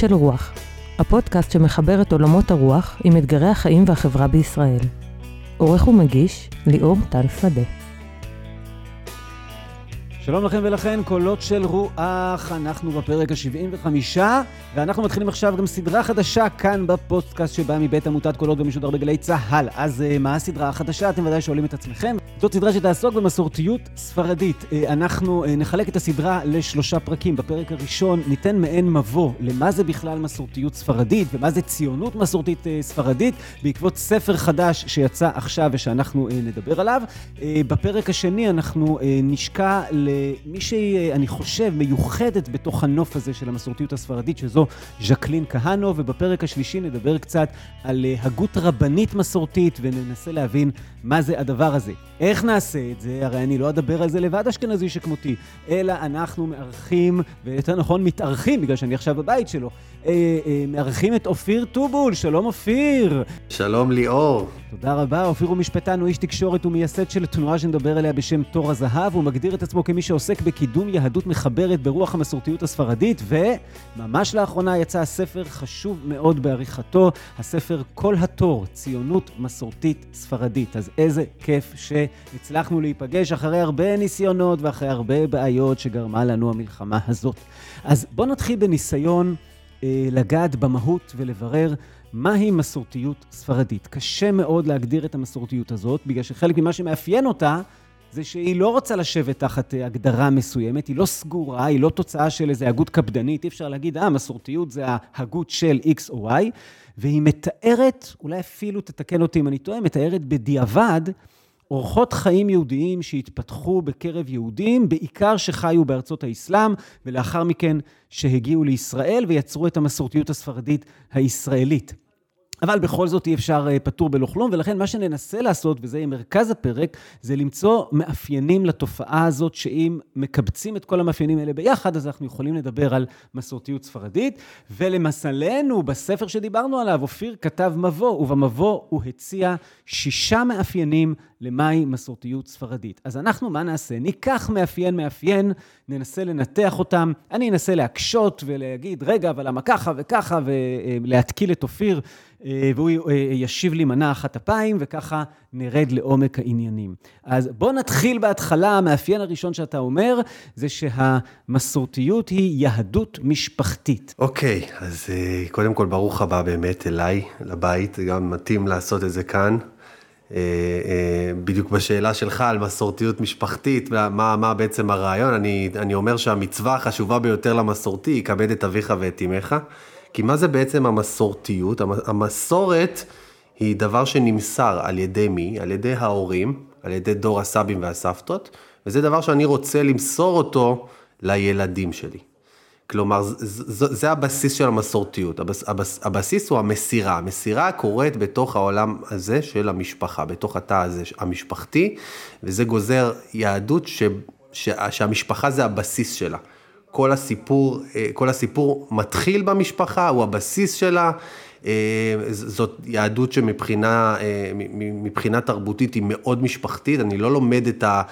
של רוח, הפודקאסט שמחבר את עולמות הרוח עם אתגרי החיים והחברה בישראל. עורך ומגיש, ליאור טל שדה. שלום לכם ולכן, קולות של רוח, אנחנו בפרק ה-75, ואנחנו מתחילים עכשיו גם סדרה חדשה כאן בפודקאסט שבאה מבית עמותת קולות ומשודר בגלי צה"ל. אז uh, מה הסדרה החדשה? אתם ודאי שואלים את עצמכם. זאת סדרה שתעסוק במסורתיות ספרדית. Uh, אנחנו uh, נחלק את הסדרה לשלושה פרקים. בפרק הראשון ניתן מעין מבוא למה זה בכלל מסורתיות ספרדית ומה זה ציונות מסורתית ספרדית, בעקבות ספר חדש שיצא עכשיו ושאנחנו נדבר עליו. בפרק השני אנחנו נשקע ל... מי שהיא, אני חושב, מיוחדת בתוך הנוף הזה של המסורתיות הספרדית, שזו ז'קלין כהנו, ובפרק השלישי נדבר קצת על אה, הגות רבנית מסורתית, וננסה להבין מה זה הדבר הזה. איך נעשה את זה? הרי אני לא אדבר על זה לבד אשכנזי שכמותי, אלא אנחנו מארחים, ויותר נכון מתארחים, בגלל שאני עכשיו בבית שלו, אה, אה, מארחים את אופיר טובול, שלום אופיר. שלום ליאור. תודה רבה, אופיר הוא משפטן, הוא איש תקשורת ומייסד של תנועה שנדבר עליה בשם תור הזהב, הוא מגדיר את עצמו כמי שעוסק בקידום יהדות מחברת ברוח המסורתיות הספרדית, וממש לאחרונה יצא ספר חשוב מאוד בעריכתו, הספר כל התור, ציונות מסורתית ספרדית. אז איזה כיף שהצלחנו להיפגש אחרי הרבה ניסיונות ואחרי הרבה בעיות שגרמה לנו המלחמה הזאת. אז בואו נתחיל בניסיון אה, לגעת במהות ולברר מהי מסורתיות ספרדית. קשה מאוד להגדיר את המסורתיות הזאת, בגלל שחלק ממה שמאפיין אותה זה שהיא לא רוצה לשבת תחת אה, הגדרה מסוימת, היא לא סגורה, היא לא תוצאה של איזו הגות קפדנית, אי אפשר להגיד, אה, מסורתיות זה ההגות של X או Y, והיא מתארת, אולי אפילו תתקן אותי אם אני טועה, מתארת בדיעבד אורחות חיים יהודיים שהתפתחו בקרב יהודים, בעיקר שחיו בארצות האסלאם, ולאחר מכן שהגיעו לישראל ויצרו את המסורתיות הספרדית הישראלית. אבל בכל זאת אי אפשר אה, פטור בלא כלום, ולכן מה שננסה לעשות, וזה יהיה מרכז הפרק, זה למצוא מאפיינים לתופעה הזאת, שאם מקבצים את כל המאפיינים האלה ביחד, אז אנחנו יכולים לדבר על מסורתיות ספרדית. ולמזלנו, בספר שדיברנו עליו, אופיר כתב מבוא, ובמבוא הוא הציע שישה מאפיינים למהי מסורתיות ספרדית. אז אנחנו, מה נעשה? ניקח מאפיין מאפיין, ננסה לנתח אותם, אני אנסה להקשות ולהגיד, רגע, אבל למה ככה וככה, ולהתקיל את אופיר. אה, והוא אה, ישיב לי מנה אחת אפיים, וככה נרד לעומק העניינים. אז בואו נתחיל בהתחלה, המאפיין הראשון שאתה אומר, זה שהמסורתיות היא יהדות משפחתית. אוקיי, okay, אז אה, קודם כל ברוך הבא באמת אליי, לבית, גם מתאים לעשות את זה כאן. בדיוק בשאלה שלך על מסורתיות משפחתית, מה, מה בעצם הרעיון, אני, אני אומר שהמצווה החשובה ביותר למסורתי היא כבד את אביך ואת אמך. כי מה זה בעצם המסורתיות? המסורת היא דבר שנמסר על ידי מי? על ידי ההורים, על ידי דור הסבים והסבתות, וזה דבר שאני רוצה למסור אותו לילדים שלי. כלומר, זה, זה הבסיס של המסורתיות. הבס, הבס, הבסיס הוא המסירה. המסירה קורית בתוך העולם הזה של המשפחה, בתוך התא הזה המשפחתי, וזה גוזר יהדות ש, ש, שהמשפחה זה הבסיס שלה. כל הסיפור, אה, כל הסיפור מתחיל במשפחה, הוא הבסיס שלה. אה, זאת יהדות שמבחינה אה, מבחינה תרבותית היא מאוד משפחתית, אני לא לומד את, ה,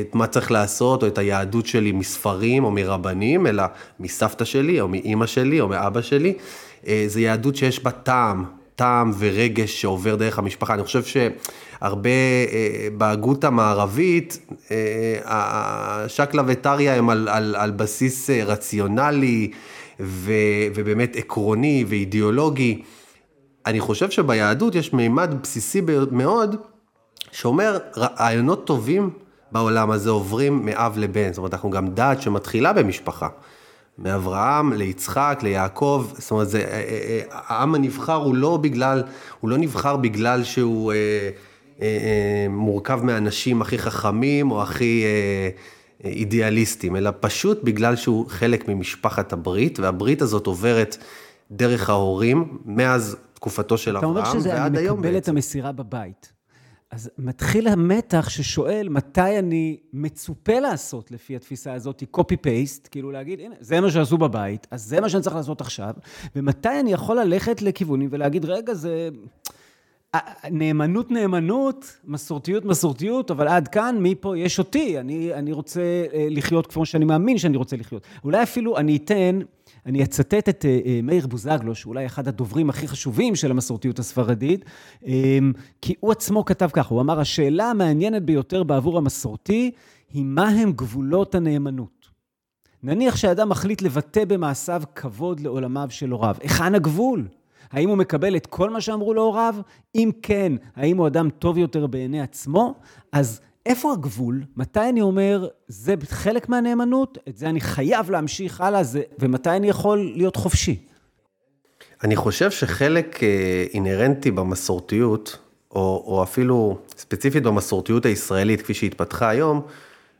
את מה צריך לעשות או את היהדות שלי מספרים או מרבנים, אלא מסבתא שלי או מאימא שלי או מאבא שלי. זו יהדות שיש בה טעם, טעם ורגש שעובר דרך המשפחה. אני חושב שהרבה אה, בהגות המערבית, אה, השקלא וטריא הם על, על, על בסיס אה, רציונלי ו, ובאמת עקרוני ואידיאולוגי. אני חושב שביהדות יש מימד בסיסי מאוד, שאומר, רעיונות טובים בעולם הזה עוברים מאב לבן. זאת אומרת, אנחנו גם דת שמתחילה במשפחה. מאברהם ליצחק, ליעקב, זאת אומרת, זה, אה, אה, אה, העם הנבחר הוא לא בגלל, הוא לא נבחר בגלל שהוא אה, אה, אה, מורכב מהאנשים הכי חכמים או הכי אה, אידיאליסטים, אלא פשוט בגלל שהוא חלק ממשפחת הברית, והברית הזאת עוברת דרך ההורים מאז תקופתו של אברהם ועד היום בעצם. אתה אומר שזה, מקבל את המסירה בבית. אז מתחיל המתח ששואל מתי אני מצופה לעשות לפי התפיסה הזאת, copy-paste, כאילו להגיד, הנה, זה מה שעשו בבית, אז זה מה שאני צריך לעשות עכשיו, ומתי אני יכול ללכת לכיוונים ולהגיד, רגע, זה... נאמנות, נאמנות, מסורתיות, מסורתיות, אבל עד כאן, מפה יש אותי. אני, אני רוצה אה, לחיות כמו שאני מאמין שאני רוצה לחיות. אולי אפילו אני אתן, אני אצטט את מאיר בוזגלו, שאולי אחד הדוברים הכי חשובים של המסורתיות הספרדית, כי הוא עצמו כתב ככה, הוא אמר, השאלה המעניינת ביותר בעבור המסורתי היא מה הם גבולות הנאמנות. נניח שאדם מחליט לבטא במעשיו כבוד לעולמיו של הוריו. היכן הגבול? האם הוא מקבל את כל מה שאמרו לו הוריו? אם כן, האם הוא אדם טוב יותר בעיני עצמו? אז איפה הגבול? מתי אני אומר, זה חלק מהנאמנות, את זה אני חייב להמשיך הלאה, זה, ומתי אני יכול להיות חופשי? אני חושב שחלק אה, אינהרנטי במסורתיות, או, או אפילו ספציפית במסורתיות הישראלית, כפי שהתפתחה היום,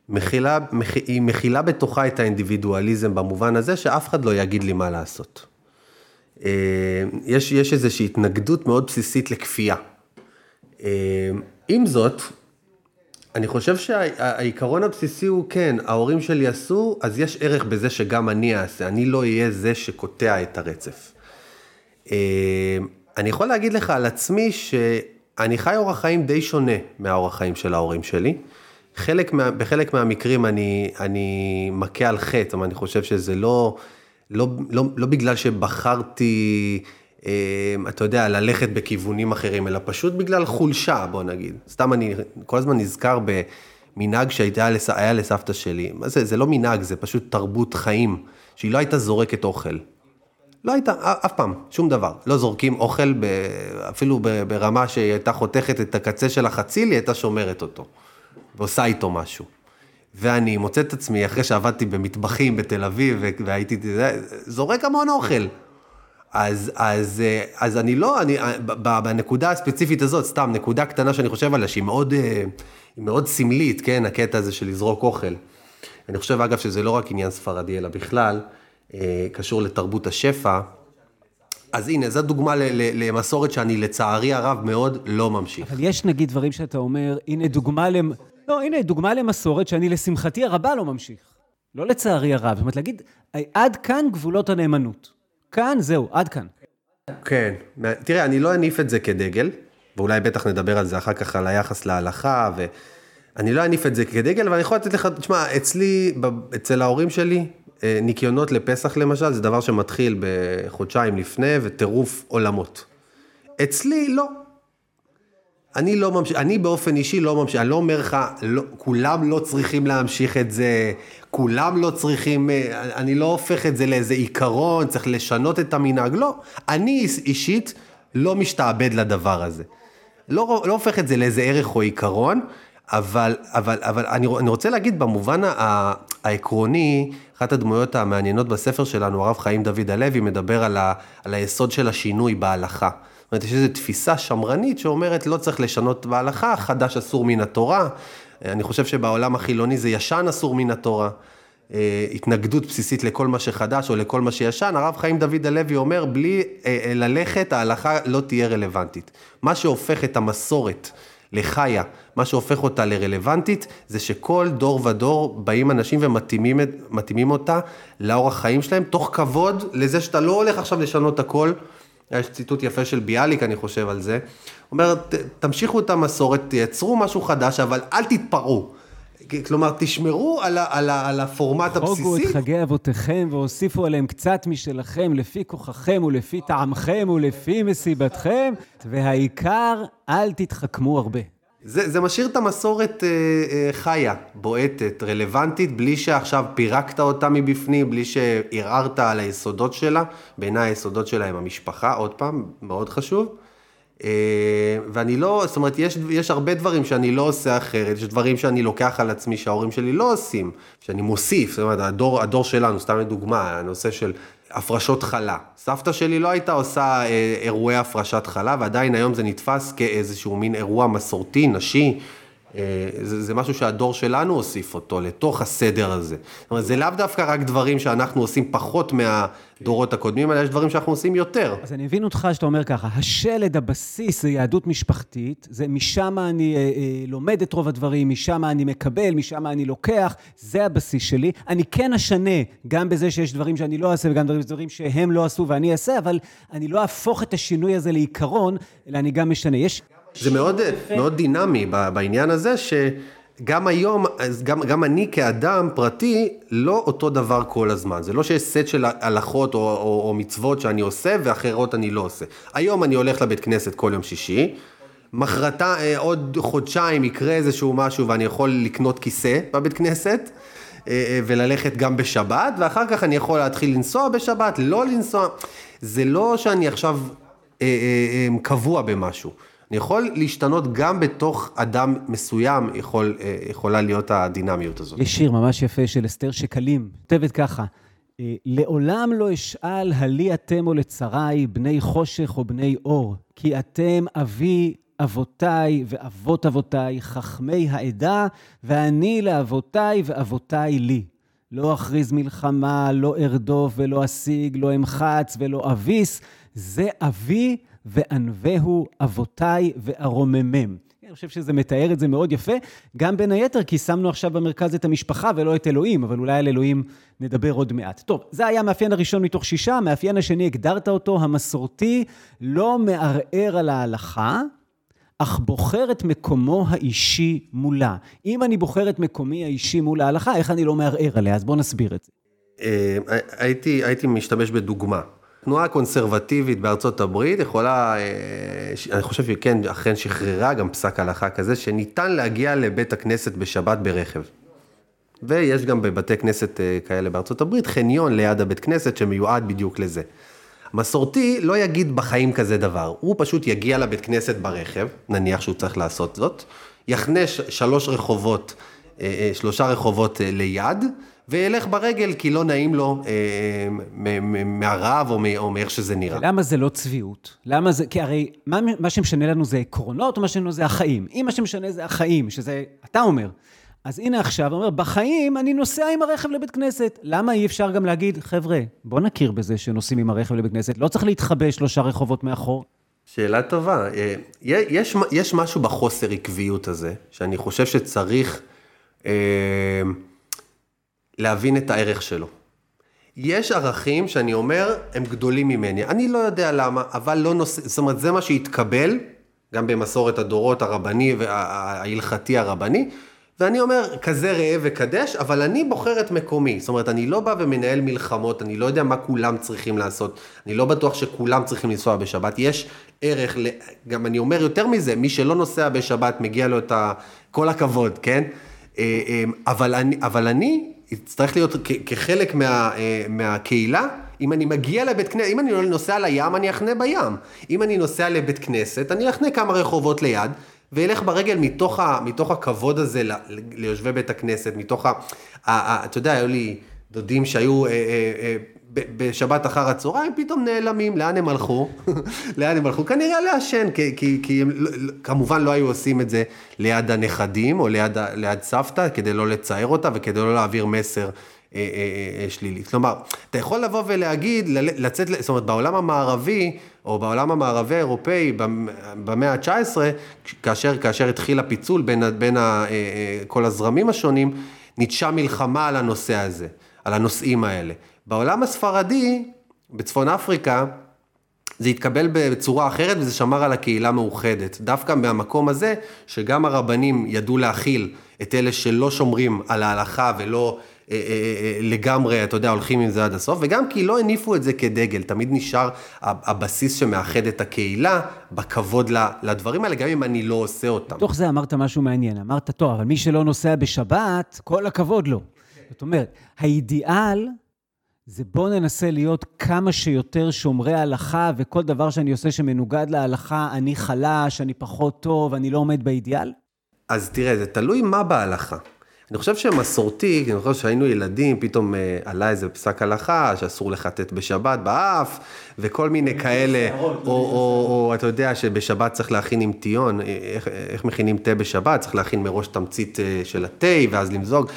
מכילה, היא מכילה בתוכה את האינדיבידואליזם במובן הזה שאף אחד לא יגיד לי מה לעשות. אה, יש, יש איזושהי התנגדות מאוד בסיסית לכפייה. אה, עם זאת, אני חושב שהעיקרון הבסיסי הוא כן, ההורים שלי עשו, אז יש ערך בזה שגם אני אעשה, אני לא אהיה זה שקוטע את הרצף. אה, אני יכול להגיד לך על עצמי שאני חי אורח חיים די שונה מהאורח חיים של ההורים שלי. חלק מה, בחלק מהמקרים אני, אני מכה על חטא, אבל אני חושב שזה לא, לא, לא, לא בגלל שבחרתי, אתה יודע, ללכת בכיוונים אחרים, אלא פשוט בגלל חולשה, בוא נגיד. סתם אני כל הזמן נזכר במנהג שהיה לס, לסבתא שלי. מה זה, זה לא מנהג, זה פשוט תרבות חיים, שהיא לא הייתה זורקת אוכל. לא הייתה, אף פעם, שום דבר. לא זורקים אוכל, ב, אפילו ברמה שהיא הייתה חותכת את הקצה של החציל, היא הייתה שומרת אותו. ועושה איתו משהו. ואני מוצא את עצמי, אחרי שעבדתי במטבחים בתל אביב, והייתי, זורק המון אוכל. אז, אז, אז אני לא, אני, בנקודה הספציפית הזאת, סתם, נקודה קטנה שאני חושב עליה, שהיא מאוד, מאוד סמלית, כן, הקטע הזה של לזרוק אוכל. אני חושב, אגב, שזה לא רק עניין ספרדי, אלא בכלל, קשור לתרבות השפע. אז הנה, זו דוגמה למסורת שאני לצערי הרב מאוד לא ממשיך. אבל יש נגיד דברים שאתה אומר, הנה דוגמה למ... לא, הנה, דוגמה למסורת שאני לשמחתי הרבה לא ממשיך. לא לצערי הרב. זאת אומרת, להגיד, עד כאן גבולות הנאמנות. כאן, זהו, עד כאן. כן. תראה, אני לא אניף את זה כדגל, ואולי בטח נדבר על זה אחר כך, על היחס להלכה, ואני לא אניף את זה כדגל, אבל אני יכול לתת לך, תשמע, אצלי, אצל ההורים שלי, אה, ניקיונות לפסח למשל, זה דבר שמתחיל בחודשיים לפני, וטירוף עולמות. אצלי, לא. אני לא ממשיך, אני באופן אישי לא ממשיך, אני לא אומר לך, לא, כולם לא צריכים להמשיך את זה, כולם לא צריכים, אה, אני לא הופך את זה לאיזה עיקרון, צריך לשנות את המנהג, לא. אני אישית לא משתעבד לדבר הזה. לא, לא הופך את זה לאיזה ערך או עיקרון, אבל, אבל, אבל אני, אני רוצה להגיד במובן העקרוני, אחת הדמויות המעניינות בספר שלנו, הרב חיים דוד הלוי, מדבר על, ה, על היסוד של השינוי בהלכה. זאת אומרת, יש איזו תפיסה שמרנית שאומרת לא צריך לשנות בהלכה, חדש אסור מן התורה. אני חושב שבעולם החילוני זה ישן אסור מן התורה. אה, התנגדות בסיסית לכל מה שחדש או לכל מה שישן, הרב חיים דוד הלוי אומר, בלי אה, אה, ללכת, ההלכה לא תהיה רלוונטית. מה שהופך את המסורת לחיה, מה שהופך אותה לרלוונטית, זה שכל דור ודור באים אנשים ומתאימים אותה לאורח חיים שלהם, תוך כבוד לזה שאתה לא הולך עכשיו לשנות הכל. יש ציטוט יפה של ביאליק, אני חושב על זה. הוא אומר, תמשיכו את המסורת, תייצרו משהו חדש, אבל אל תתפרעו. כלומר, תשמרו על, ה, על, ה, על הפורמט הבסיסי. חוגו את חגי אבותיכם והוסיפו עליהם קצת משלכם, לפי כוחכם ולפי טעמכם ולפי מסיבתכם, והעיקר, אל תתחכמו הרבה. זה, זה משאיר את המסורת אה, אה, חיה, בועטת, רלוונטית, בלי שעכשיו פירקת אותה מבפנים, בלי שערערת על היסודות שלה. בעיניי היסודות שלה הם המשפחה, עוד פעם, מאוד חשוב. אה, ואני לא, זאת אומרת, יש, יש הרבה דברים שאני לא עושה אחרת, יש דברים שאני לוקח על עצמי שההורים שלי לא עושים, שאני מוסיף, זאת אומרת, הדור, הדור שלנו, סתם לדוגמה, הנושא של הפרשות חלה. סבתא שלי לא הייתה עושה אה, אירועי הפרשת חלה, ועדיין היום זה נתפס כאיזשהו מין אירוע מסורתי, נשי. אה, זה, זה משהו שהדור שלנו הוסיף אותו לתוך הסדר הזה. זאת אומרת, זה לאו דווקא רק דברים שאנחנו עושים פחות מהדורות הקודמים, אלא יש דברים שאנחנו עושים יותר. אז אני מבין אותך שאתה אומר ככה, השלד, הבסיס זה יהדות משפחתית, זה משם אני אה, אה, לומד את רוב הדברים, משם אני מקבל, משם אני לוקח, זה הבסיס שלי. אני כן אשנה, גם בזה שיש דברים שאני לא אעשה וגם דברים שהם לא עשו ואני אעשה, אבל אני לא אהפוך את השינוי הזה לעיקרון, אלא אני גם משנה. יש... זה מאוד, מאוד דינמי בעניין הזה, ש... גם היום, גם, גם אני כאדם פרטי, לא אותו דבר כל הזמן. זה לא שיש סט של הלכות או, או, או מצוות שאני עושה ואחרות אני לא עושה. היום אני הולך לבית כנסת כל יום שישי, מחרתה, אה, עוד חודשיים יקרה איזשהו משהו ואני יכול לקנות כיסא בבית כנסת. אה, אה, וללכת גם בשבת, ואחר כך אני יכול להתחיל לנסוע בשבת, לא לנסוע. זה לא שאני עכשיו קבוע במשהו. אני יכול להשתנות גם בתוך אדם מסוים, יכול, אה, יכולה להיות הדינמיות הזאת. יש שיר ממש יפה של אסתר שקלים, כותבת ככה: אה, לעולם לא אשאל הלי אתם או לצריי, בני חושך או בני אור, כי אתם אבי אבותיי ואבות אבותיי, חכמי העדה, ואני לאבותיי ואבותיי לי. לא אכריז מלחמה, לא ארדוף ולא אשיג, לא אמחץ ולא אביס, זה אבי וענווהו אבותיי וארוממם. אני חושב שזה מתאר את זה מאוד יפה, גם בין היתר כי שמנו עכשיו במרכז את המשפחה ולא את אלוהים, אבל אולי על אלוהים נדבר עוד מעט. טוב, זה היה המאפיין הראשון מתוך שישה, המאפיין השני, הגדרת אותו, המסורתי, לא מערער על ההלכה, אך בוחר את מקומו האישי מולה. אם אני בוחר את מקומי האישי מול ההלכה, איך אני לא מערער עליה? אז בואו נסביר את זה. אה, הייתי, הייתי משתמש בדוגמה. תנועה קונסרבטיבית בארצות הברית יכולה, אה, אני חושב שכן, אכן שחררה גם פסק הלכה כזה, שניתן להגיע לבית הכנסת בשבת ברכב. ויש גם בבתי כנסת אה, כאלה בארצות הברית חניון ליד הבית כנסת שמיועד בדיוק לזה. מסורתי לא יגיד בחיים כזה דבר, הוא פשוט יגיע לבית כנסת ברכב, נניח שהוא צריך לעשות זאת, יחנה שלוש רחובות, אה, שלושה רחובות ליד, וילך ברגל כי לא נעים לו אה, מהרעב או, או מאיך שזה נראה. למה זה לא צביעות? למה זה, כי הרי מה, מה שמשנה לנו זה עקרונות, או מה שמשנה לנו זה החיים. אם מה שמשנה זה החיים, שזה, אתה אומר, אז הנה עכשיו, אומר, בחיים אני נוסע עם הרכב לבית כנסת. למה אי אפשר גם להגיד, חבר'ה, בוא נכיר בזה שנוסעים עם הרכב לבית כנסת, לא צריך להתחבא שלושה רחובות מאחור. שאלה טובה. אה, יש, יש משהו בחוסר עקביות הזה, שאני חושב שצריך... אה, להבין את הערך שלו. יש ערכים שאני אומר, הם גדולים ממני. אני לא יודע למה, אבל לא נושא, זאת אומרת, זה מה שהתקבל, גם במסורת הדורות הרבני וההלכתי הרבני, ואני אומר, כזה ראה וקדש, אבל אני בוחר את מקומי. זאת אומרת, אני לא בא ומנהל מלחמות, אני לא יודע מה כולם צריכים לעשות, אני לא בטוח שכולם צריכים לנסוע בשבת. יש ערך, גם אני אומר יותר מזה, מי שלא נוסע בשבת, מגיע לו את ה... כל הכבוד, כן? אה, אה, אבל אני, אבל אני יצטרך להיות כחלק מה, אה, מהקהילה, אם אני מגיע לבית כנסת, אם אני נוסע לים, אני אחנה בים. אם אני נוסע לבית כנסת, אני אחנה כמה רחובות ליד, ואלך ברגל מתוך, ה, מתוך הכבוד הזה ליושבי בית הכנסת, מתוך ה... אתה יודע, היו לי דודים שהיו... אה, אה, בשבת אחר הצהריים פתאום נעלמים, לאן הם הלכו? לאן הם הלכו? כנראה לעשן, כי, כי, כי הם לא, לא, כמובן לא היו עושים את זה ליד הנכדים או ליד, ליד סבתא, כדי לא לצייר אותה וכדי לא להעביר מסר אה, אה, אה, שלילי. כלומר, אתה יכול לבוא ולהגיד, לצאת, זאת אומרת, בעולם המערבי, או בעולם המערבי האירופאי במאה ה-19, כאשר, כאשר התחיל הפיצול בין, בין ה, אה, אה, כל הזרמים השונים, ניטשה מלחמה על הנושא הזה, על הנושאים האלה. בעולם הספרדי, בצפון אפריקה, זה התקבל בצורה אחרת וזה שמר על הקהילה מאוחדת. דווקא מהמקום הזה, שגם הרבנים ידעו להכיל את אלה שלא שומרים על ההלכה ולא אה, אה, אה, לגמרי, אתה יודע, הולכים עם זה עד הסוף, וגם כי לא הניפו את זה כדגל, תמיד נשאר הבסיס שמאחד את הקהילה בכבוד לדברים האלה, גם אם אני לא עושה אותם. בתוך זה אמרת משהו מעניין, אמרת, טוב, אבל מי שלא נוסע בשבת, כל הכבוד לו. זאת אומרת, האידיאל... זה בואו ננסה להיות כמה שיותר שומרי הלכה, וכל דבר שאני עושה שמנוגד להלכה, אני חלש, אני פחות טוב, אני לא עומד באידיאל? אז תראה, זה תלוי מה בהלכה. אני חושב שמסורתי, אני חושב שהיינו ילדים, פתאום אה, עלה איזה פסק הלכה שאסור לחטט בשבת באף, וכל מיני כאלה, או, או, או, או אתה יודע שבשבת צריך להכין עם טיון, אה, איך, איך מכינים תה בשבת, צריך להכין מראש תמצית אה, של התה ואז למזוג.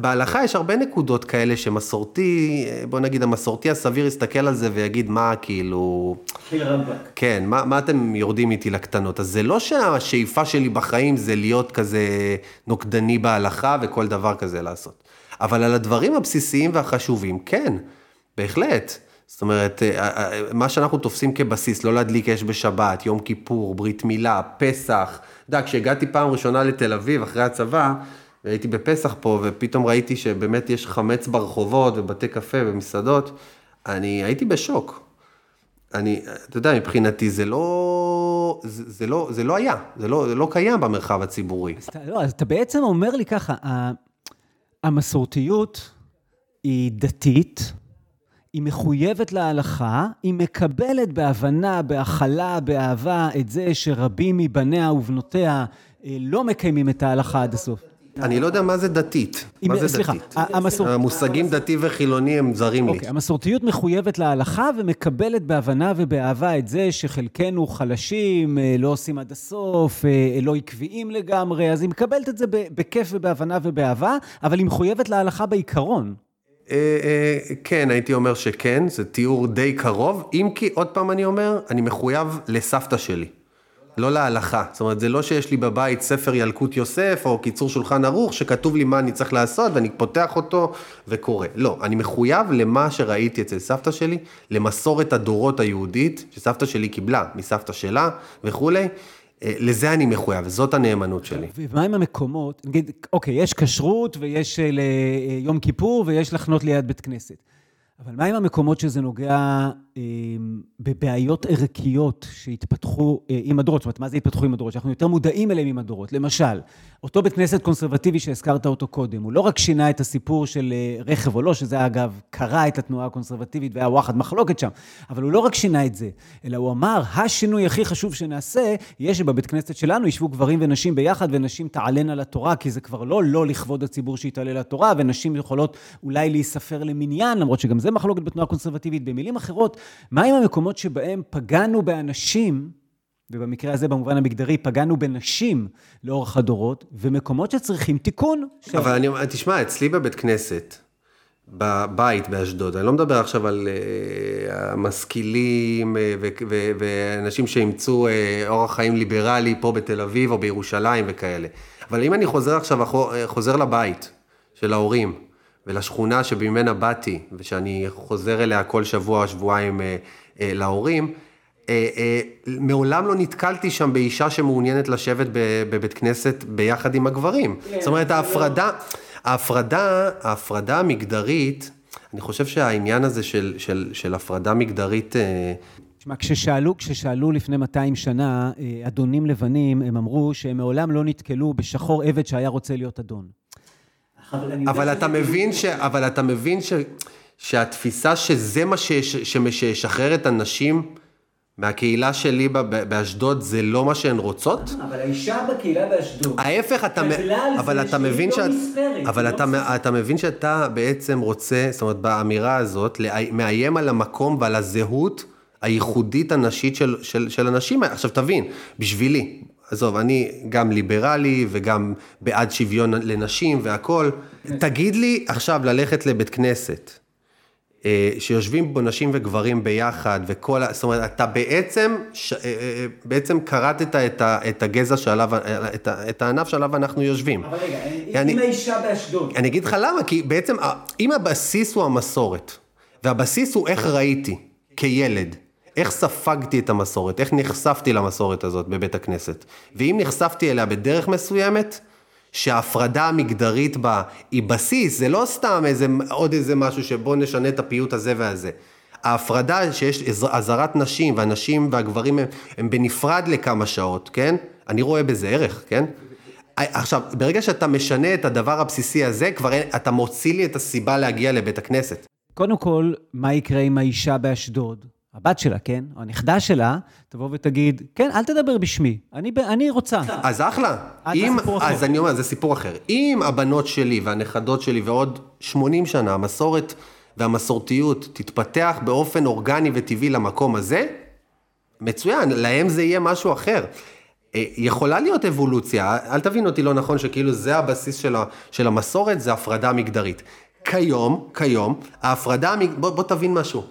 בהלכה יש הרבה נקודות כאלה שמסורתי, בוא נגיד המסורתי הסביר יסתכל על זה ויגיד מה כאילו... כן, מה, מה אתם יורדים איתי לקטנות? אז זה לא שהשאיפה שלי בחיים זה להיות כזה נוקדני בהלכה. הלכה וכל דבר כזה לעשות. אבל על הדברים הבסיסיים והחשובים, כן, בהחלט. זאת אומרת, אה, אה, מה שאנחנו תופסים כבסיס, לא להדליק אש בשבת, יום כיפור, ברית מילה, פסח. אתה יודע, כשהגעתי פעם ראשונה לתל אביב אחרי הצבא, והייתי בפסח פה, ופתאום ראיתי שבאמת יש חמץ ברחובות ובתי קפה ומסעדות, אני הייתי בשוק. אני, אתה יודע, מבחינתי זה לא, זה, זה לא, זה לא היה, זה לא, זה לא קיים במרחב הציבורי. אז אתה, לא, אז אתה בעצם אומר לי ככה, המסורתיות היא דתית, היא מחויבת להלכה, היא מקבלת בהבנה, בהכלה, באהבה, את זה שרבים מבניה ובנותיה אה, לא מקיימים את ההלכה עד הסוף. אני לא יודע מה זה דתית. מה זה דתית? המושגים דתי וחילוני הם זרים לי. אוקיי, המסורתיות מחויבת להלכה ומקבלת בהבנה ובאהבה את זה שחלקנו חלשים, אה, לא עושים עד הסוף, אה, לא עקביים לגמרי, אז היא מקבלת את זה בכיף ובהבנה ובאהבה, אבל היא מחויבת להלכה בעיקרון. אה, אה, כן, הייתי אומר שכן, זה תיאור די קרוב, אם כי, עוד פעם אני אומר, אני מחויב לסבתא שלי, לא להלכה. זאת אומרת, זה לא שיש לי בבית ספר ילקוט יוסף, או קיצור שולחן ערוך, שכתוב לי מה אני צריך לעשות, ואני פותח אותו וקורא. לא, אני מחויב למה שראיתי אצל סבתא שלי, למסורת הדורות היהודית, שסבתא שלי קיבלה מסבתא שלה וכולי. אה, לזה אני מחויב, זאת הנאמנות שלי. ומה עם המקומות, נגיד, אוקיי, יש כשרות ויש אה, ל- אה, כיפור ויש לחנות ליד בית כנסת. אבל מה עם המקומות שזה נוגע אה, בבעיות ערכיות שהתפתחו אה, עם הדורות? זאת אומרת, מה זה התפתחו עם הדורות? שאנחנו יותר מודעים אליהם עם הדורות. למשל, אותו בית כנסת קונסרבטיבי שהזכרת אותו קודם, הוא לא רק שינה את הסיפור של אה, רכב או לא, שזה אגב קרע את התנועה הקונסרבטיבית והיה וואחד מחלוקת שם, אבל הוא לא רק שינה את זה, אלא הוא אמר, השינוי הכי חשוב שנעשה, יהיה שבבית כנסת שלנו ישבו גברים ונשים ביחד, ונשים תעלנה לתורה, כי זה כבר לא לא לכבוד הציבור שיתעלה לתורה, ונשים יכולות אולי להיספר למניין, למרות שגם זה מחלוקת בתנועה הקונסרבטיבית. במילים אחרות, מה עם המקומות שבהם פגענו באנשים, ובמקרה הזה, במובן המגדרי, פגענו בנשים לאורך הדורות, ומקומות שצריכים תיקון. ש- אבל אני תשמע, אצלי בבית כנסת, בבית באשדוד, אני לא מדבר עכשיו על uh, המשכילים uh, ואנשים שאימצו uh, אורח חיים ליברלי פה בתל אביב או בירושלים וכאלה. אבל אם אני חוזר עכשיו, חוזר לבית של ההורים ולשכונה שממנה באתי, ושאני חוזר אליה כל שבוע, שבועיים uh, uh, להורים, מעולם לא נתקלתי שם באישה שמעוניינת לשבת בבית כנסת ביחד עם הגברים. זאת אומרת, ההפרדה, ההפרדה, ההפרדה המגדרית, אני חושב שהעניין הזה של, של, של הפרדה מגדרית, אה, תשמע, כששאלו, כששאלו לפני 200 שנה אה, אדונים לבנים, הם אמרו שהם מעולם לא נתקלו בשחור עבד שהיה רוצה להיות אדון. אבל אתה מבין, ש, אבל אתה מבין ש, שהתפיסה שזה מה שיש- שמש- שישחרר את הנשים מהקהילה שלי באשדוד, זה לא מה שהן רוצות? אבל האישה בקהילה באשדוד, ההפך, אתה, מ- אבל אתה שהיא מבין לא שאת, נספרת, אבל היא אתה, לא אתה מבין שאתה בעצם רוצה, זאת אומרת, באמירה הזאת, מאיים על המקום ועל הזהות הייחודית הנשית של, של, של אנשים. עכשיו תבין, בשבילי, עזוב, אני גם ליברלי וגם בעד שוויון לנשים והכול, תגיד לי עכשיו ללכת לבית כנסת. אה, שיושבים בו נשים וגברים ביחד, וכל, ה- זאת אומרת, אתה בעצם, ש, אה, אה, בעצם כרתת את, ה, את הגזע שעליו, את, ה, את הענף שעליו אנחנו יושבים. אבל רגע, אני- אם האישה באשדוד, אני אגיד לך למה, כי בעצם, אם הבסיס הוא המסורת, והבסיס הוא איך ראיתי כילד, איך ספגתי את המסורת, איך נחשפתי למסורת הזאת בבית הכנסת, ואם נחשפתי אליה בדרך מסוימת, שההפרדה המגדרית בה היא בסיס, זה לא סתם איזה, עוד איזה משהו שבוא נשנה את הפיוט הזה והזה. ההפרדה שיש אזהרת נשים, והנשים והגברים הם, הם בנפרד לכמה שעות, כן? אני רואה בזה ערך, כן? עכשיו, ברגע שאתה משנה את הדבר הבסיסי הזה, כבר אין, אתה מוציא לי את הסיבה להגיע לבית הכנסת. קודם כל, מה יקרה עם האישה באשדוד? הבת שלה, כן? או הנכדה שלה, תבוא ותגיד, כן, אל תדבר בשמי, אני, אני רוצה. אז אחלה. אם. אז אני אומר, זה סיפור אחר. אם הבנות שלי והנכדות שלי ועוד 80 שנה, המסורת והמסורתיות תתפתח באופן אורגני וטבעי למקום הזה, מצוין, להם זה יהיה משהו אחר. אה, יכולה להיות אבולוציה, אל תבין אותי לא נכון, שכאילו זה הבסיס של, ה, של המסורת, זה הפרדה מגדרית. כיום, כיום, ההפרדה, בוא, בוא תבין משהו.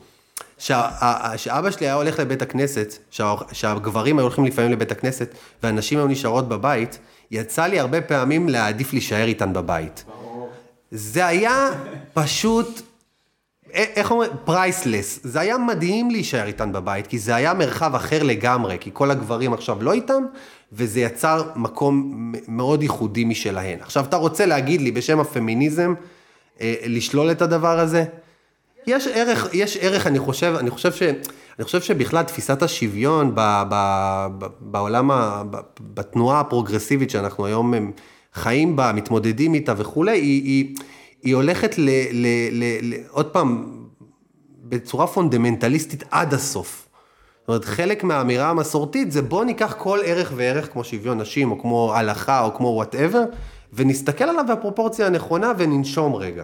שאבא שלי היה הולך לבית הכנסת, שה- שהגברים היו הולכים לפעמים לבית הכנסת, והנשים היו נשארות בבית, יצא לי הרבה פעמים להעדיף להישאר איתן בבית. זה היה פשוט איך אומרים? פרייסלס. זה היה מדהים להישאר איתן בבית, כי זה היה מרחב אחר לגמרי, כי כל הגברים עכשיו לא איתם, וזה יצר מקום מאוד ייחודי משלהן. עכשיו, אתה רוצה להגיד לי בשם הפמיניזם, אה, לשלול את הדבר הזה? יש ערך, יש ערך, אני חושב, אני חושב, ש, אני חושב שבכלל תפיסת השוויון ב, ב, ב, בעולם, ה, ב, בתנועה הפרוגרסיבית שאנחנו היום חיים בה, מתמודדים איתה וכולי, היא, היא, היא הולכת ל, ל, ל, ל, עוד פעם, בצורה פונדמנטליסטית עד הסוף. זאת אומרת, חלק מהאמירה המסורתית זה בוא ניקח כל ערך וערך כמו שוויון נשים, או כמו הלכה, או כמו whatever, ונסתכל עליו בפרופורציה הנכונה וננשום רגע.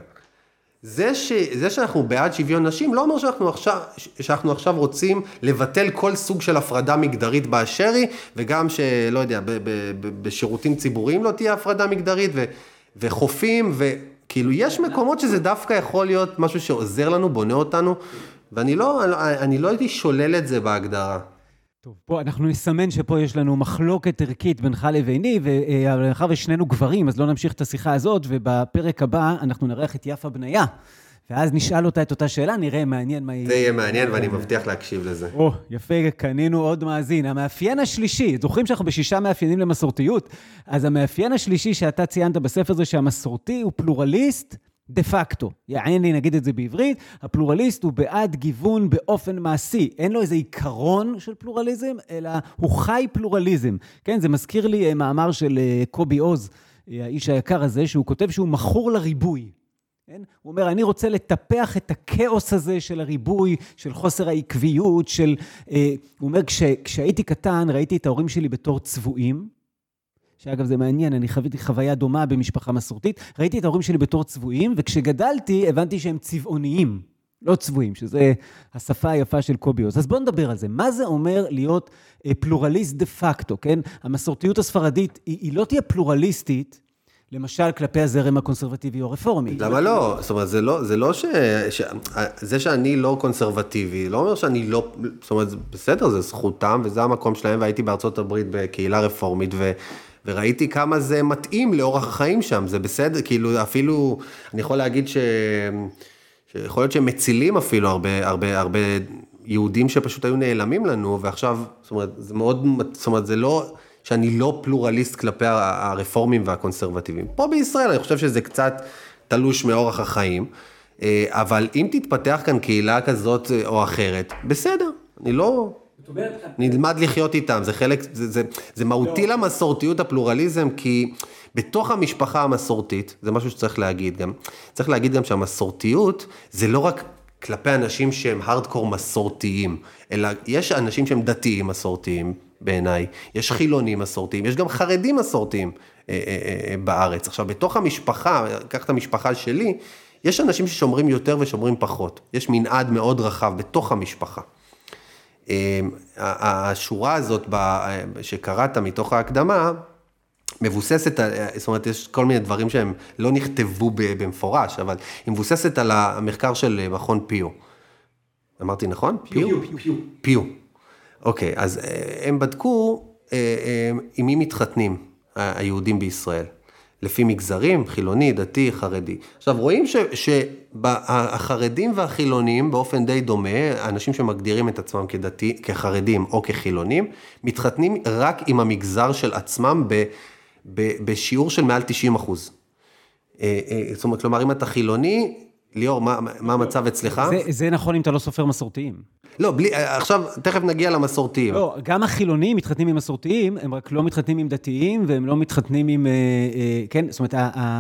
זה, ש, זה שאנחנו בעד שוויון נשים לא אומר שאנחנו עכשיו, שאנחנו עכשיו רוצים לבטל כל סוג של הפרדה מגדרית באשר היא, וגם שלא יודע, ב, ב, ב, בשירותים ציבוריים לא תהיה הפרדה מגדרית, ו, וחופים, וכאילו יש מקומות שזה דווקא יכול להיות משהו שעוזר לנו, בונה אותנו, ואני לא, אני לא הייתי שולל את זה בהגדרה. טוב, פה אנחנו נסמן שפה יש לנו מחלוקת ערכית בינך לביני, ומאחר ושנינו גברים, אז לא נמשיך את השיחה הזאת, ובפרק הבא אנחנו נארח את יפה בניה. ואז נשאל אותה את אותה שאלה, נראה מעניין מה היא... זה יהיה מעניין ואני מבטיח להקשיב לזה. או, יפה, קנינו עוד מאזין. המאפיין השלישי, זוכרים שאנחנו בשישה מאפיינים למסורתיות? אז המאפיין השלישי שאתה ציינת בספר זה שהמסורתי הוא פלורליסט, דה פקטו, יעני נגיד את זה בעברית, הפלורליסט הוא בעד גיוון באופן מעשי. אין לו איזה עיקרון של פלורליזם, אלא הוא חי פלורליזם. כן, זה מזכיר לי אה, מאמר של אה, קובי עוז, אה, האיש היקר הזה, שהוא כותב שהוא מכור לריבוי. כן? הוא אומר, אני רוצה לטפח את הכאוס הזה של הריבוי, של חוסר העקביות, של... הוא אומר, כש, כשהייתי קטן, ראיתי את ההורים שלי בתור צבועים, שאגב זה מעניין, אני חוויתי חוויה דומה במשפחה מסורתית. ראיתי את ההורים שלי בתור צבועים, וכשגדלתי הבנתי שהם צבעוניים, לא צבועים, שזה השפה היפה של קוביוס. אז בואו נדבר על זה. מה זה אומר להיות אה, פלורליסט דה פקטו, כן? המסורתיות הספרדית, היא, היא לא תהיה פלורליסטית. למשל, כלפי הזרם הקונסרבטיבי או הרפורמי. למה לא? זאת אומרת, זה לא, זה לא ש... ש... זה שאני לא קונסרבטיבי, לא אומר שאני לא... זאת אומרת, בסדר, זה זכותם, וזה המקום שלהם, והייתי בארצות הברית בקהילה רפורמית, ו... וראיתי כמה זה מתאים לאורח החיים שם, זה בסדר, כאילו אפילו, אני יכול להגיד ש... שיכול להיות שהם מצילים אפילו הרבה, הרבה, הרבה יהודים שפשוט היו נעלמים לנו, ועכשיו, זאת אומרת, זה מאוד, זאת אומרת, זה לא שאני לא פלורליסט כלפי הרפורמים והקונסרבטיבים. פה בישראל אני חושב שזה קצת תלוש מאורח החיים, אה, אבל אם תתפתח כאן קהילה כזאת או אחרת, בסדר, אני לא, נלמד לחיות איתם, זה חלק, זה, זה, זה מהותי לא. למסורתיות הפלורליזם, כי בתוך המשפחה המסורתית, זה משהו שצריך להגיד גם, צריך להגיד גם שהמסורתיות זה לא רק כלפי אנשים שהם הארדקור מסורתיים, אלא יש אנשים שהם דתיים מסורתיים בעיניי, יש חילונים מסורתיים, יש גם חרדים מסורתיים אה, אה, אה, בארץ. עכשיו, בתוך המשפחה, קח את המשפחה שלי, יש אנשים ששומרים יותר ושומרים פחות. יש מנעד מאוד רחב בתוך המשפחה. אמ, השורה הזאת שקראת מתוך ההקדמה, מבוססת, זאת אומרת, יש כל מיני דברים שהם לא נכתבו במפורש, אבל היא מבוססת על המחקר של מכון פיו. אמרתי נכון? פיו? פיו. פיו. פיו. אוקיי, אז אה, הם בדקו אה, אה, עם מי מתחתנים היהודים בישראל. לפי מגזרים, חילוני, דתי, חרדי. עכשיו, רואים שהחרדים והחילונים באופן די דומה, אנשים שמגדירים את עצמם כדתי, כחרדים או כחילונים, מתחתנים רק עם המגזר של עצמם ב, ב, בשיעור של מעל 90 אחוז. אה, אה, זאת אומרת, כלומר, אם אתה חילוני, ליאור, מה, מה המצב אצלך? זה, זה נכון אם אתה לא סופר מסורתיים. לא, בלי, עכשיו, תכף נגיע למסורתיים. לא, גם החילונים מתחתנים עם מסורתיים, הם רק לא מתחתנים עם דתיים, והם לא מתחתנים עם, אה, אה, כן, זאת אומרת,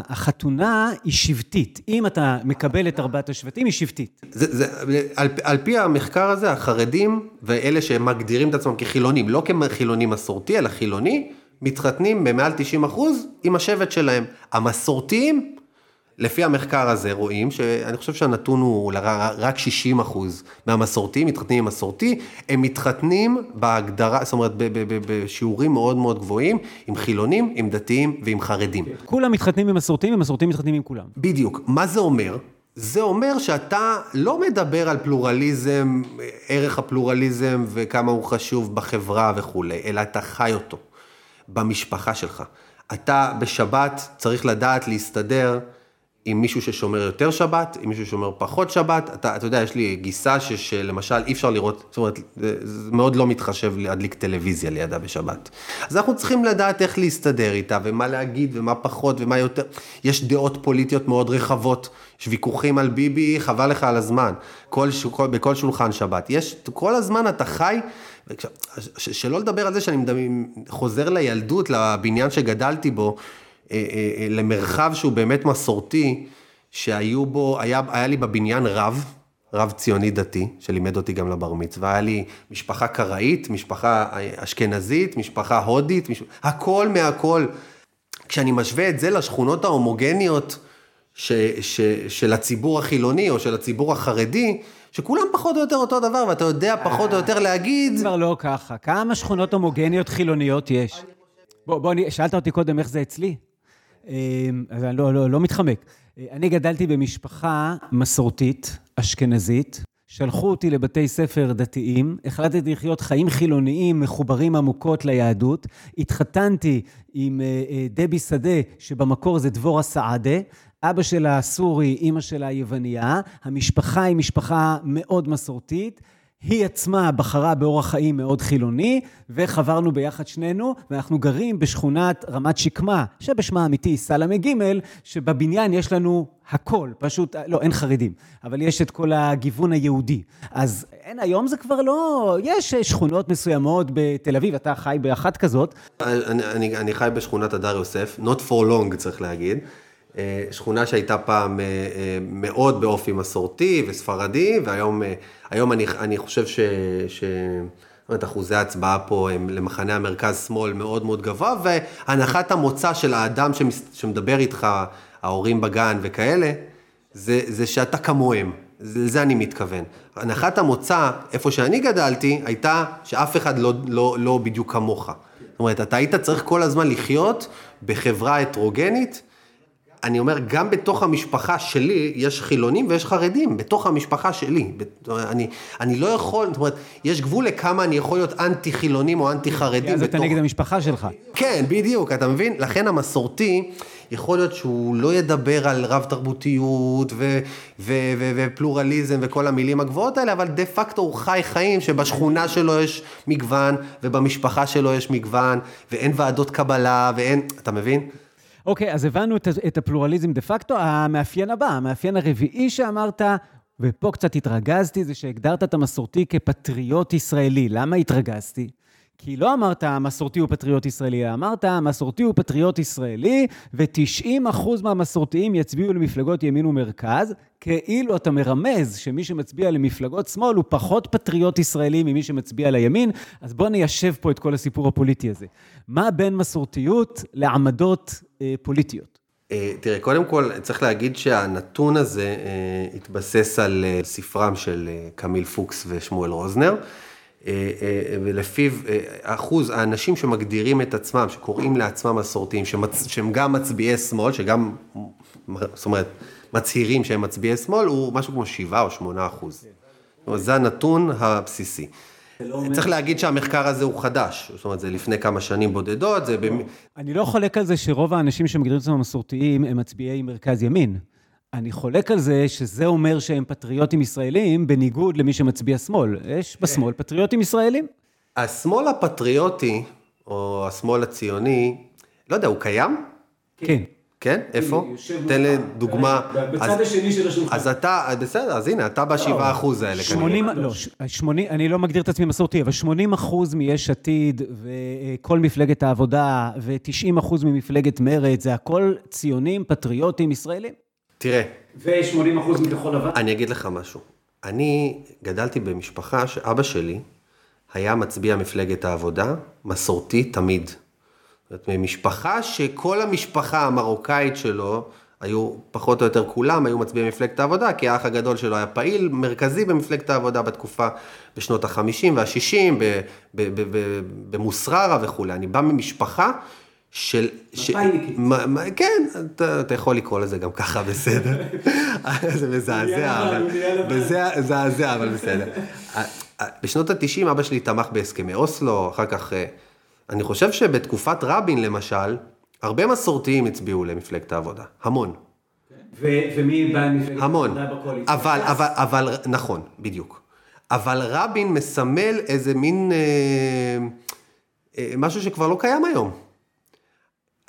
החתונה היא שבטית. אם אתה מקבל את ארבעת השבטים, היא שבטית. זה, זה, על, על פי המחקר הזה, החרדים ואלה שמגדירים את עצמם כחילונים, לא כחילוני מסורתי, אלא חילוני, מתחתנים במעל 90 אחוז עם השבט שלהם. המסורתיים, לפי המחקר הזה רואים שאני חושב שהנתון הוא רק 60 אחוז מהמסורתיים מתחתנים עם מסורתי, הם מתחתנים בהגדרה, זאת אומרת בשיעורים מאוד מאוד גבוהים, עם חילונים, עם דתיים ועם חרדים. כולם מתחתנים עם מסורתיים ומסורתיים מתחתנים עם כולם. בדיוק. מה זה אומר? זה אומר שאתה לא מדבר על פלורליזם, ערך הפלורליזם וכמה הוא חשוב בחברה וכולי, אלא אתה חי אותו במשפחה שלך. אתה בשבת צריך לדעת להסתדר עם מישהו ששומר יותר שבת, עם מישהו ששומר פחות שבת. אתה, אתה יודע, יש לי גיסה ש, שלמשל אי אפשר לראות, זאת אומרת, זה, מאוד לא מתחשב להדליק טלוויזיה לידה בשבת. אז אנחנו צריכים לדעת איך להסתדר איתה, ומה להגיד, ומה פחות, ומה יותר. יש דעות פוליטיות מאוד רחבות, יש ויכוחים על ביבי, חבל לך על הזמן. כל, כל, בכל שולחן שבת. יש, כל הזמן אתה חי, שלא לדבר על זה שאני חוזר לילדות, לבניין שגדלתי בו. אה, אה, אה, למרחב שהוא באמת מסורתי, שהיו בו, היה, היה לי בבניין רב, רב ציוני דתי, שלימד אותי גם לבר מצווה, היה לי משפחה קראית, משפחה אשכנזית, משפחה הודית, מש... הכל מהכל. כשאני משווה את זה לשכונות ההומוגניות ש, ש, של הציבור החילוני או של הציבור החרדי, שכולם פחות או יותר אותו דבר, ואתה יודע פחות או יותר להגיד... כבר לא ככה. כמה שכונות הומוגניות חילוניות יש? בוא, בוא, שאלת אותי קודם איך זה אצלי? אמ, אז אני לא, לא, לא מתחמק. אה, אני גדלתי במשפחה מסורתית, אשכנזית. שלחו אותי לבתי ספר דתיים, החלטתי לחיות חיים חילוניים מחוברים עמוקות ליהדות. התחתנתי עם אה, אה, דבי שדה, שבמקור זה דבורה סעדה. אבא שלה סורי, אימא שלה יווניה. המשפחה היא משפחה מאוד מסורתית. היא עצמה בחרה באורח חיים מאוד חילוני, וחברנו ביחד שנינו, ואנחנו גרים בשכונת רמת שקמה, שבשמה האמיתי סלמה ג', שבבניין יש לנו הכל, פשוט, לא, אין חרדים, אבל יש את כל הגיוון היהודי. אז אין, היום זה כבר לא, יש שכונות מסוימות בתל אביב, אתה חי באחת כזאת. אני, אני, אני חי בשכונת הדר יוסף, not for long צריך להגיד. אה, שכונה שהייתה פעם אה, אה, מאוד באופי מסורתי וספרדי, והיום היום אני, אני חושב ש... ש... זאת אחוזי ההצבעה פה הם למחנה המרכז-שמאל מאוד מאוד גבוה, והנחת המוצא של האדם שמדבר איתך, ההורים בגן וכאלה, זה, זה שאתה כמוהם. לזה אני מתכוון. הנחת המוצא, איפה שאני גדלתי, הייתה שאף אחד לא, לא, לא בדיוק כמוך. זאת אומרת, אתה היית צריך כל הזמן לחיות בחברה הטרוגנית, אני אומר, גם בתוך המשפחה שלי יש חילונים ויש חרדים, בתוך המשפחה שלי. אני, אני לא יכול, זאת אומרת, יש גבול לכמה אני יכול להיות אנטי חילונים או אנטי חרדים. אז בתוך... אתה נגד המשפחה שלך. כן, בדיוק, אתה מבין? לכן המסורתי, יכול להיות שהוא לא ידבר על רב תרבותיות ו- ו- ו- ופלורליזם וכל המילים הגבוהות האלה, אבל דה פקטו הוא חי חיים שבשכונה שלו יש מגוון, ובמשפחה שלו יש מגוון, ואין ועדות קבלה, ואין, אתה מבין? אוקיי, אז הבנו את, את הפלורליזם דה פקטו. המאפיין הבא, המאפיין הרביעי שאמרת, ופה קצת התרגזתי, זה שהגדרת את המסורתי כפטריוט ישראלי. למה התרגזתי? כי לא אמרת המסורתי הוא פטריוט ישראלי, אמרת המסורתי הוא פטריוט ישראלי, ו-90% מהמסורתיים יצביעו למפלגות ימין ומרכז, כאילו אתה מרמז שמי שמצביע למפלגות שמאל הוא פחות פטריוט ישראלי ממי שמצביע לימין, אז בוא ניישב פה את כל הסיפור הפוליטי הזה. מה בין מסורתיות לעמדות אה, פוליטיות? אה, תראה, קודם כל צריך להגיד שהנתון הזה אה, התבסס על אה, ספרם של אה, קמיל פוקס ושמואל רוזנר. אה, אה, ולפיו אה, אחוז האנשים שמגדירים את עצמם, שקוראים לעצמם מסורתיים, שמצ... שהם גם מצביעי שמאל, שגם, זאת אומרת, מצהירים שהם מצביעי שמאל, הוא משהו כמו 7 או 8 אחוז. כן. זה הנתון הבסיסי. לא צריך להגיד שהמחקר הזה הוא חדש, זאת אומרת, זה לפני כמה שנים בודדות, זה... אני לא חולק על זה שרוב האנשים שמגדירים את עצמם מסורתיים הם מצביעי מרכז ימין. אני חולק על זה שזה אומר שהם פטריוטים ישראלים, בניגוד למי שמצביע שמאל. יש כן. בשמאל פטריוטים ישראלים. השמאל הפטריוטי, או השמאל הציוני, לא יודע, הוא קיים? כן. כן? איפה? תן לי דוגמה. בצד השני של השולחן. אז אתה, בסדר, אז הנה, אתה בשבעה לא. אחוז האלה כנראה. לא, 80, אני לא מגדיר את עצמי מסורתי, אבל 80 אחוז מיש עתיד, וכל מפלגת העבודה, ו-90 אחוז ממפלגת מרצ, זה הכל ציונים, פטריוטים, ישראלים. תראה. ו-80% אחוז מכחול לבן? אני אגיד לך משהו. אני גדלתי במשפחה שאבא שלי היה מצביע מפלגת העבודה, מסורתי תמיד. זאת אומרת, ממשפחה שכל המשפחה המרוקאית שלו, היו פחות או יותר כולם היו מצביעי מפלגת העבודה, כי האח הגדול שלו היה פעיל מרכזי במפלגת העבודה בתקופה, בשנות ה-50 וה-60, במוסררה וכולי. אני בא ממשפחה של... מפא"יניקית. כן, אתה, אתה יכול לקרוא לזה גם ככה, בסדר. זה מזעזע, אבל... מזעזע, אבל בסדר. בשנות ה-90 אבא שלי תמך בהסכמי אוסלו, אחר כך... אה, אני חושב שבתקופת רבין, למשל, הרבה מסורתיים הצביעו למפלגת העבודה. המון. ומי בא מפלגת המון. העבודה בקואליציה? אבל, אבל, אבל, נכון, בדיוק. אבל רבין מסמל איזה מין אה, אה, משהו שכבר לא קיים היום.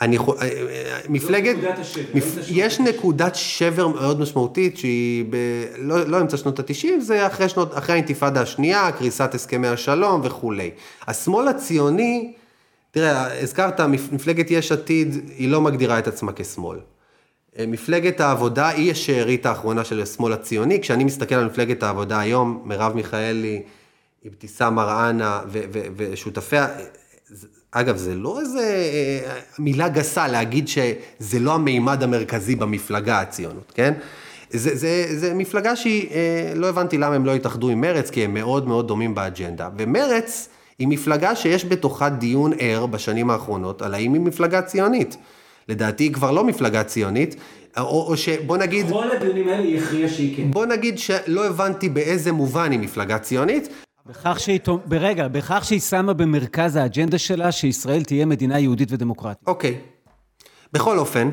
אני חו... אה, אה, מפלגת... נקודת השבר, מפ... אמצע שנות יש נקודת שבר מאוד משמעותית שהיא ב... לא, לא אמצע שנות ה-90, זה אחרי, שנות... אחרי האינתיפאדה השנייה, קריסת הסכמי השלום וכולי. השמאל הציוני, תראה, הזכרת, מפ- מפלגת יש עתיד, היא לא מגדירה את עצמה כשמאל. אה, מפלגת העבודה היא השארית האחרונה של השמאל הציוני. כשאני מסתכל על מפלגת העבודה היום, מרב מיכאלי, אבתיסאם מראענה ושותפיה, אגב, זה לא איזה אה, מילה גסה להגיד שזה לא המימד המרכזי במפלגה הציונות, כן? זה, זה, זה מפלגה שהיא, אה, לא הבנתי למה הם לא התאחדו עם מרץ, כי הם מאוד מאוד דומים באג'נדה. ומרץ היא מפלגה שיש בתוכה דיון ער בשנים האחרונות, על האם היא מפלגה ציונית. לדעתי היא כבר לא מפלגה ציונית, או, או שבוא נגיד, כל הדיונים האלה היא הכריעה שהיא כן. בוא נגיד שלא הבנתי באיזה מובן היא מפלגה ציונית, בכך שהיא, ברגע, בכך שהיא שמה במרכז האג'נדה שלה שישראל תהיה מדינה יהודית ודמוקרטית. אוקיי. בכל אופן,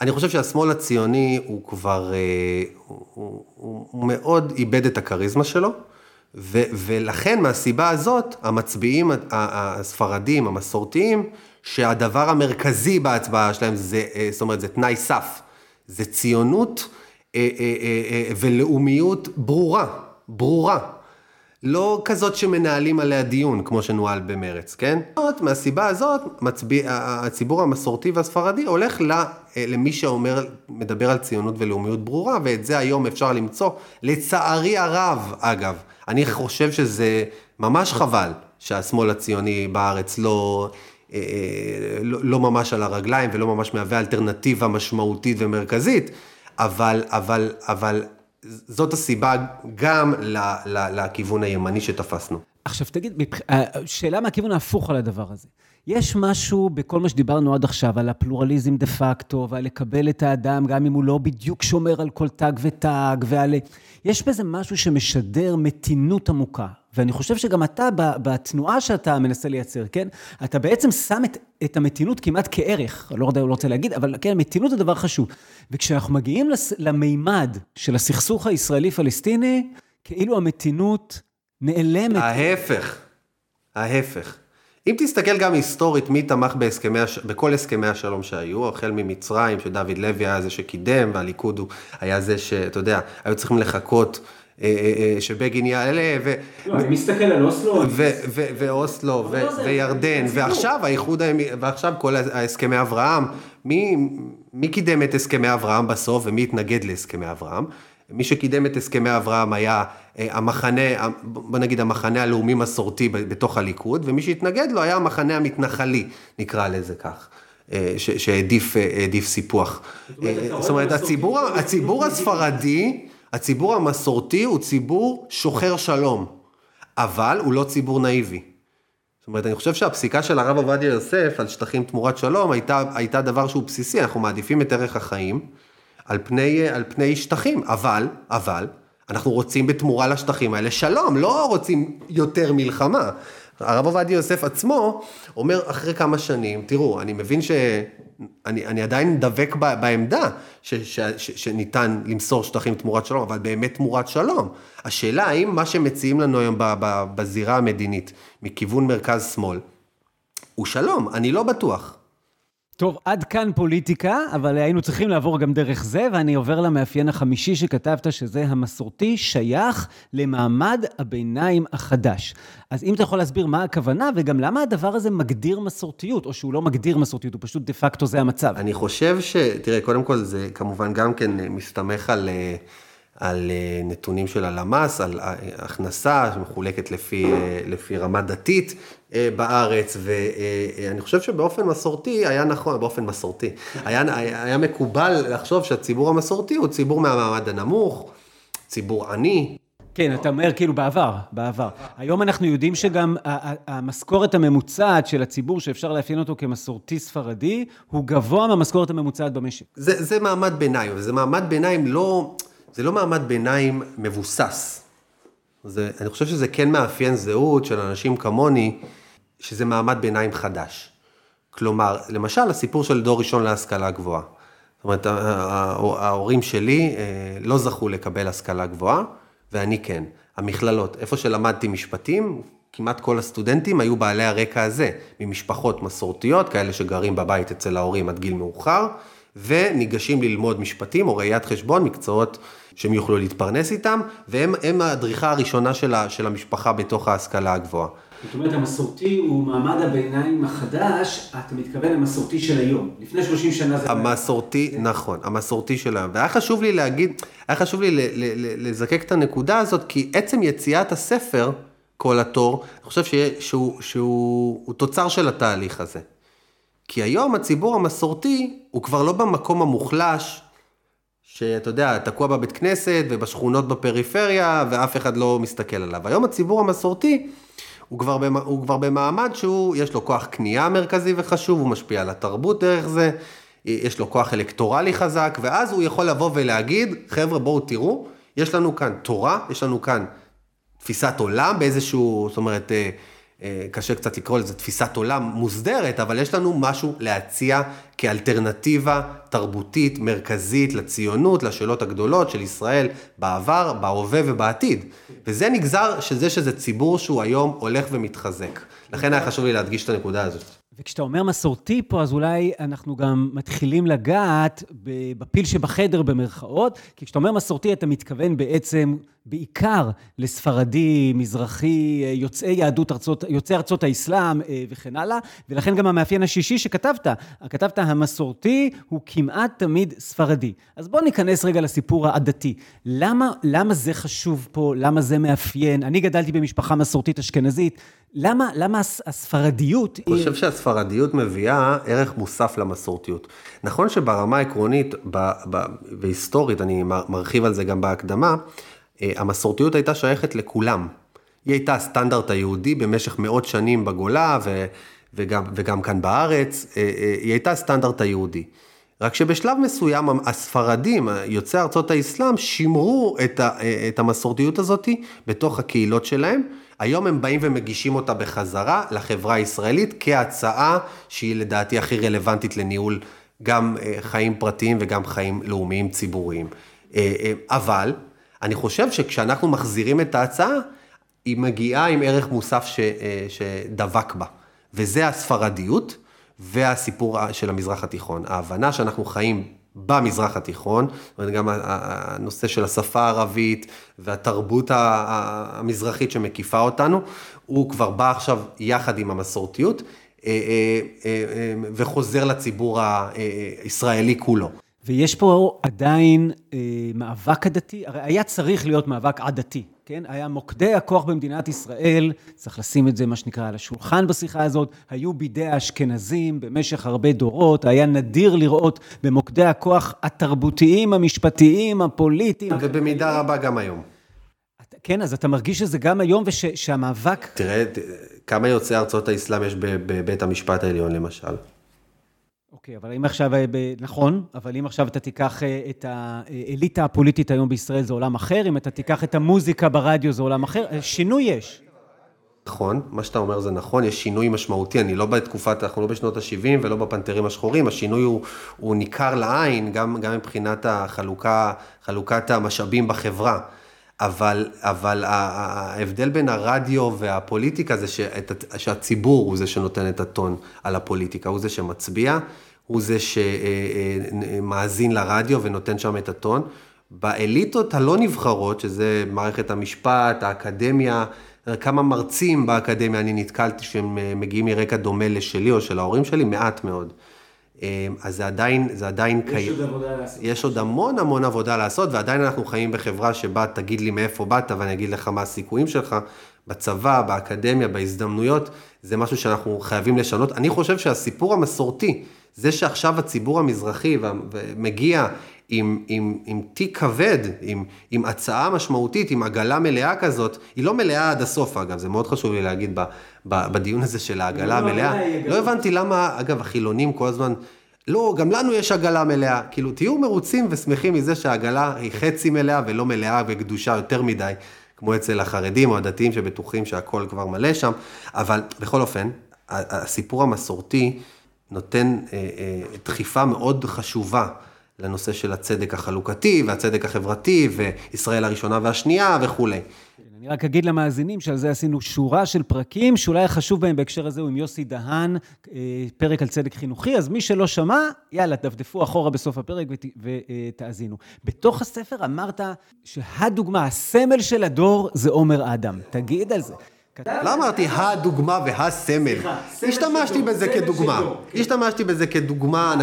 אני חושב שהשמאל הציוני הוא כבר, אה, הוא, הוא, הוא, מאוד איבד את הכריזמה שלו, ו, ולכן מהסיבה הזאת, המצביעים הספרדים, המסורתיים, שהדבר המרכזי בהצבעה שלהם זה, אה, זאת אומרת, זה תנאי סף, זה ציונות אה, ולאומיות ברורה, ברורה. לא כזאת שמנהלים עליה דיון, כמו שנוהל במרץ, כן? זאת, מהסיבה הזאת, מצביע, הציבור המסורתי והספרדי הולך ל- למי שאומר, מדבר על ציונות ולאומיות ברורה, ואת זה היום אפשר למצוא, לצערי הרב, אגב. אני חושב שזה ממש חבל שהשמאל הציוני בארץ לא... אה, לא, לא ממש על הרגליים ולא ממש מהווה אלטרנטיבה משמעותית ומרכזית, אבל, אבל, אבל זאת הסיבה גם ל, ל, לכיוון הימני שתפסנו. עכשיו תגיד, אה, שאלה מהכיוון ההפוך על הדבר הזה. יש משהו בכל מה שדיברנו עד עכשיו, על הפלורליזם דה פקטו, ועל לקבל את האדם, גם אם הוא לא בדיוק שומר על כל תג ותג, ועל... יש בזה משהו שמשדר מתינות עמוקה. ואני חושב שגם אתה, בתנועה שאתה מנסה לייצר, כן? אתה בעצם שם את, את המתינות כמעט כערך, לא יודע, לא רוצה להגיד, אבל כן, מתינות זה דבר חשוב. וכשאנחנו מגיעים לס, למימד של הסכסוך הישראלי-פלסטיני, כאילו המתינות נעלמת. ההפך, ההפך. אם תסתכל גם היסטורית מי תמך בהסכמי, הש- בכל הסכמי השלום שהיו, החל ממצרים, שדוד לוי היה זה שקידם, והליכוד הוא היה זה שאתה יודע, היו צריכים לחכות שבגין יעלה, ו... לא, אני מסתכל על אוסלו. ו- ו- ואוסלו, ו- לא, זה- וירדן, זה ועכשיו האיחוד, הימי- ועכשיו כל ההסכמי אברהם, מי, מי קידם את הסכמי אברהם בסוף ומי התנגד להסכמי אברהם? מי שקידם את הסכמי אברהם היה אה, המחנה, בוא נגיד המחנה הלאומי מסורתי בתוך הליכוד, ומי שהתנגד לו היה המחנה המתנחלי, נקרא לזה כך. אה, שהעדיף אה, העדיף סיפוח. אה, זאת אומרת, הציבור, הציבור הספרדי, הציבור המסורתי הוא ציבור שוחר שלום. אבל הוא לא ציבור נאיבי. זאת אומרת, אני חושב שהפסיקה של הרב עובדיה יוסף על שטחים תמורת שלום הייתה, הייתה דבר שהוא בסיסי, אנחנו מעדיפים את ערך החיים על פני, על פני שטחים, אבל, אבל, אנחנו רוצים בתמורה לשטחים האלה שלום, לא רוצים יותר מלחמה. הרב עובדיה יוסף עצמו אומר אחרי כמה שנים, תראו, אני מבין ש... אני, אני עדיין דבק ב, בעמדה ש, ש, ש, שניתן למסור שטחים תמורת שלום, אבל באמת תמורת שלום. השאלה האם מה שמציעים לנו היום ב, ב, בזירה המדינית, מכיוון מרכז-שמאל, הוא שלום, אני לא בטוח. טוב, עד כאן פוליטיקה, אבל היינו צריכים לעבור גם דרך זה, ואני עובר למאפיין החמישי שכתבת, שזה המסורתי שייך למעמד הביניים החדש. אז אם אתה יכול להסביר מה הכוונה, וגם למה הדבר הזה מגדיר מסורתיות, או שהוא לא מגדיר מסורתיות, הוא פשוט דה פקטו זה המצב. אני חושב ש... תראה, קודם כל זה כמובן גם כן מסתמך על, אה, על אה, נתונים של הלמ"ס, על אה, הכנסה שמחולקת לפי, אה, לפי רמה דתית בארץ, ואני חושב שבאופן מסורתי היה נכון, באופן מסורתי, היה, היה מקובל לחשוב שהציבור המסורתי הוא ציבור מהמעמד הנמוך, ציבור עני, כן, אתה אומר כאילו בעבר, בעבר. היום אנחנו יודעים שגם המשכורת הממוצעת של הציבור, שאפשר לאפיין אותו כמסורתי ספרדי, הוא גבוה מהמשכורת הממוצעת במשק. זה, זה מעמד ביניים, וזה מעמד ביניים לא, זה לא מעמד ביניים מבוסס. זה, אני חושב שזה כן מאפיין זהות של אנשים כמוני, שזה מעמד ביניים חדש. כלומר, למשל, הסיפור של דור ראשון להשכלה גבוהה. זאת אומרת, ההורים שלי לא זכו לקבל השכלה גבוהה, ואני כן. המכללות, איפה שלמדתי משפטים, כמעט כל הסטודנטים היו בעלי הרקע הזה, ממשפחות מסורתיות, כאלה שגרים בבית אצל ההורים עד גיל מאוחר, וניגשים ללמוד משפטים או ראיית חשבון, מקצועות שהם יוכלו להתפרנס איתם, והם הדריכה הראשונה של, של המשפחה בתוך ההשכלה הגבוהה. זאת אומרת, המסורתי הוא מעמד הביניים החדש, אתה מתכוון למסורתי של היום. לפני 30 שנה זה... המסורתי, היה... נכון, המסורתי של היום. והיה חשוב לי להגיד, היה חשוב לי לזקק את הנקודה הזאת, כי עצם יציאת הספר, כל התור, אני חושב שהוא, שהוא, שהוא תוצר של התהליך הזה. כי היום הציבור המסורתי הוא כבר לא במקום המוחלש, שאתה יודע, תקוע בבית כנסת ובשכונות בפריפריה ואף אחד לא מסתכל עליו. היום הציבור המסורתי הוא כבר, במ, הוא כבר במעמד שהוא, יש לו כוח קנייה מרכזי וחשוב, הוא משפיע על התרבות דרך זה, יש לו כוח אלקטורלי חזק, ואז הוא יכול לבוא ולהגיד, חבר'ה בואו תראו, יש לנו כאן תורה, יש לנו כאן תפיסת עולם באיזשהו, זאת אומרת, אה, קשה קצת לקרוא לזה תפיסת עולם מוסדרת, אבל יש לנו משהו להציע כאלטרנטיבה תרבותית מרכזית לציונות, לשאלות הגדולות של ישראל בעבר, בהווה ובעתיד. וזה נגזר שזה שזה ציבור שהוא היום הולך ומתחזק. לכן היה חשוב לי להדגיש את הנקודה הזאת. וכשאתה אומר מסורתי פה, אז אולי אנחנו גם מתחילים לגעת בפיל שבחדר במרכאות, כי כשאתה אומר מסורתי, אתה מתכוון בעצם בעיקר לספרדי, מזרחי, יוצאי יהדות ארצות, יוצאי ארצות האסלאם אה, וכן הלאה, ולכן גם המאפיין השישי שכתבת, כתבת המסורתי הוא כמעט תמיד ספרדי. אז בואו ניכנס רגע לסיפור העדתי. למה, למה זה חשוב פה? למה זה מאפיין? אני גדלתי במשפחה מסורתית אשכנזית, למה, למה הספרדיות... אני חושב היא... שהספרדיות מביאה ערך מוסף למסורתיות. נכון שברמה העקרונית והיסטורית, אני מרחיב על זה גם בהקדמה, אה, המסורתיות הייתה שייכת לכולם. היא הייתה הסטנדרט היהודי במשך מאות שנים בגולה ו, וגם, וגם כאן בארץ, אה, אה, היא הייתה הסטנדרט היהודי. רק שבשלב מסוים הספרדים, יוצאי ארצות האסלאם, שימרו את, ה, את המסורתיות הזאת בתוך הקהילות שלהם. היום הם באים ומגישים אותה בחזרה לחברה הישראלית כהצעה שהיא לדעתי הכי רלוונטית לניהול גם חיים פרטיים וגם חיים לאומיים ציבוריים. אבל אני חושב שכשאנחנו מחזירים את ההצעה, היא מגיעה עם ערך מוסף ש, אה, שדבק בה, וזה הספרדיות והסיפור של המזרח התיכון. ההבנה שאנחנו חיים במזרח התיכון, זאת אומרת, גם הנושא של השפה הערבית והתרבות המזרחית שמקיפה אותנו, הוא כבר בא עכשיו יחד עם המסורתיות אה, אה, וחוזר לציבור הישראלי כולו. ויש פה עדיין אה, מאבק עדתי, הרי היה צריך להיות מאבק עדתי, כן? היה מוקדי הכוח במדינת ישראל, צריך לשים את זה, מה שנקרא, על השולחן בשיחה הזאת, היו בידי האשכנזים במשך הרבה דורות, היה נדיר לראות במוקדי הכוח התרבותיים, המשפטיים, הפוליטיים. ובמידה רבה גם היום. כן, אז אתה מרגיש שזה גם היום ושהמאבק... תראה, כמה יוצאי ארצות האסלאם יש בבית המשפט העליון למשל? אוקיי, אבל אם עכשיו, אה, נכון, אבל אם עכשיו אתה תיקח אה, את האליטה הפוליטית היום בישראל זה עולם אחר, אם אתה תיקח את המוזיקה ברדיו זה עולם אחר, אה, שינוי יש. נכון, מה שאתה אומר זה נכון, יש שינוי משמעותי, אני לא בתקופת, אנחנו לא בשנות ה-70 ולא בפנתרים השחורים, השינוי הוא, הוא ניכר לעין, גם, גם מבחינת החלוקה, חלוקת המשאבים בחברה. אבל, אבל ההבדל בין הרדיו והפוליטיקה זה שאת, שהציבור הוא זה שנותן את הטון על הפוליטיקה, הוא זה שמצביע, הוא זה שמאזין לרדיו ונותן שם את הטון. באליטות הלא נבחרות, שזה מערכת המשפט, האקדמיה, כמה מרצים באקדמיה אני נתקלתי שהם מגיעים מרקע דומה לשלי או של ההורים שלי, מעט מאוד. אז זה עדיין, זה עדיין קיים. יש עוד עבודה לעשות. יש עוד המון המון עבודה לעשות, ועדיין אנחנו חיים בחברה שבה תגיד לי מאיפה באת ואני אגיד לך מה הסיכויים שלך, בצבא, באקדמיה, בהזדמנויות, זה משהו שאנחנו חייבים לשנות. אני חושב שהסיפור המסורתי, זה שעכשיו הציבור המזרחי מגיע עם, עם, עם תיק כבד, עם, עם הצעה משמעותית, עם עגלה מלאה כזאת, היא לא מלאה עד הסוף אגב, זה מאוד חשוב לי להגיד ב, ב, בדיון הזה של העגלה לא, המלאה. לא, לא הבנתי למה, אגב, החילונים כל הזמן, לא, גם לנו יש עגלה מלאה. כאילו, תהיו מרוצים ושמחים מזה שהעגלה היא חצי מלאה ולא מלאה וקדושה יותר מדי, כמו אצל החרדים או הדתיים שבטוחים שהכל כבר מלא שם, אבל בכל אופן, הסיפור המסורתי נותן אה, אה, דחיפה מאוד חשובה לנושא של הצדק החלוקתי והצדק החברתי וישראל הראשונה והשנייה וכולי. אני רק אגיד למאזינים שעל זה עשינו שורה של פרקים, שאולי החשוב בהם בהקשר הזה הוא עם יוסי דהן, אה, פרק על צדק חינוכי, אז מי שלא שמע, יאללה, דפדפו אחורה בסוף הפרק ות, ותאזינו. בתוך הספר אמרת שהדוגמה, הסמל של הדור זה עומר אדם. תגיד על זה. לא אמרתי הדוגמה והסמל. השתמשתי בזה כדוגמה. השתמשתי בזה כדוגמה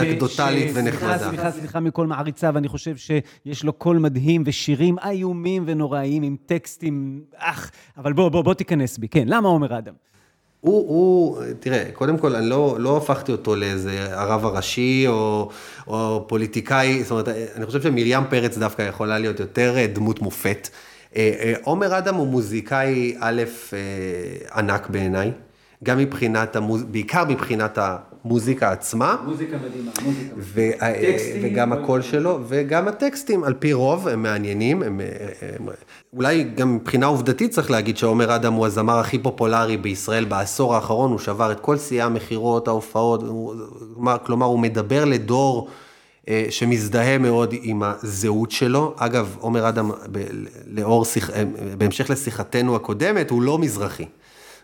אנקדוטלית ונחמדה. סליחה, סליחה מכל מעריציו, אני חושב שיש לו קול מדהים ושירים איומים ונוראיים עם טקסטים, אך, אבל בוא, בוא, בוא תיכנס בי. כן, למה עומר אדם? הוא, הוא, תראה, קודם כל, אני לא, לא הפכתי אותו לאיזה הרב הראשי או, או פוליטיקאי, זאת אומרת, אני חושב שמרים פרץ דווקא יכולה להיות יותר דמות מופת. אה, אה, עומר אדם הוא מוזיקאי א', אה, ענק בעיניי, גם מבחינת, המוז... בעיקר מבחינת המוזיקה עצמה. מוזיקה מדהימה, מוזיקה. ו... וגם הקול שלו, וגם הטקסטים, על פי רוב, הם מעניינים. הם... הם... אולי גם מבחינה עובדתית צריך להגיד שעומר אדם הוא הזמר הכי פופולרי בישראל בעשור האחרון, הוא שבר את כל שיאי המכירות, ההופעות, הוא... כלומר, הוא מדבר לדור. אה, שמזדהה מאוד עם הזהות שלו. אגב, עומר אדם, לאור אה, בהמשך לשיחתנו הקודמת, הוא לא מזרחי.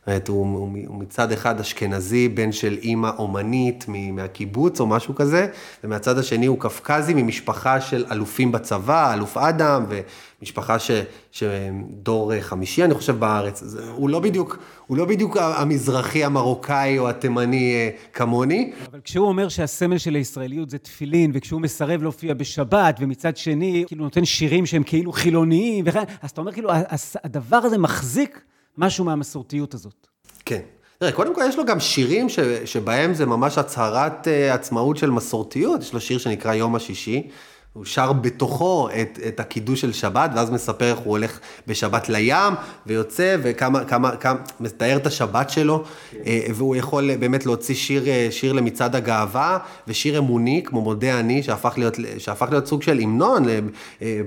זאת אומרת, הוא, הוא, מצד אחד אשכנזי, בן של אימא אומנית מהקיבוץ או משהו כזה, ומהצד השני הוא קפקזי ממשפחה של אלופים בצבא, אלוף אדם, ומשפחה ש, שדור חמישי, אני חושב, בארץ. הוא לא בדיוק, הוא לא בדיוק המזרחי המרוקאי או התימני אה, כמוני. אבל כשהוא אומר שהסמל של הישראליות זה תפילין, וכשהוא מסרב להופיע בשבת, ומצד שני, כאילו נותן שירים שהם כאילו חילוניים, וכן, אז אתה אומר, כאילו, הדבר הזה מחזיק משהו מהמסורתיות הזאת. כן. תראה, קודם כל יש לו גם שירים ש, שבהם זה ממש הצהרת uh, עצמאות של מסורתיות, יש לו שיר שנקרא יום השישי, הוא שר בתוכו את, את הקידוש של שבת, ואז מספר איך הוא הולך בשבת לים, ויוצא, וכמה, כמה, כמה, מתאר את השבת שלו, כן. והוא יכול באמת להוציא שיר, אה, שיר למצעד הגאווה, ושיר אמוני, כמו מודה אני, שהפך להיות, שהפך להיות סוג של המנון, אה,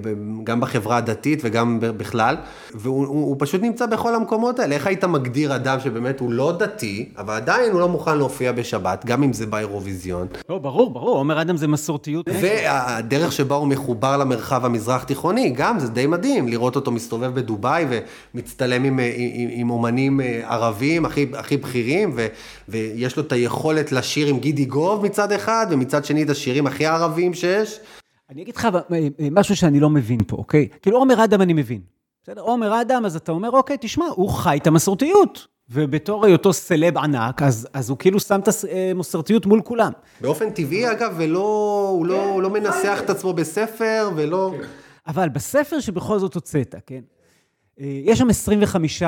גם בחברה הדתית וגם בכלל, והוא הוא, הוא פשוט נמצא בכל המקומות האלה. איך היית מגדיר אדם שבאמת הוא לא דתי, אבל עדיין הוא לא מוכן להופיע בשבת, גם אם זה באירוויזיון? לא, ברור, ברור, עומר אדם זה מסורתיות. והדרך שבה הוא מחובר למרחב המזרח תיכוני, גם זה די מדהים לראות אותו מסתובב בדובאי ומצטלם עם, עם, עם אומנים אה, ערבים הכי, הכי בכירים, ו, ויש לו את היכולת לשיר עם גידי גוב מצד אחד, ומצד שני את השירים הכי ערבים שיש. אני אגיד לך אה, אה, משהו שאני לא מבין פה, אוקיי? כאילו עומר אדם אני מבין. בסדר? עומר אדם, אז אתה אומר, אוקיי, תשמע, הוא חי את המסורתיות. ובתור היותו סלב ענק, אז, אז הוא כאילו שם את המסורתיות מול כולם. באופן טבעי, אגב, ולא, הוא לא, כן, לא מנסח את עצמו בספר, ולא... כן. אבל בספר שבכל זאת הוצאת, כן? אה, יש שם 25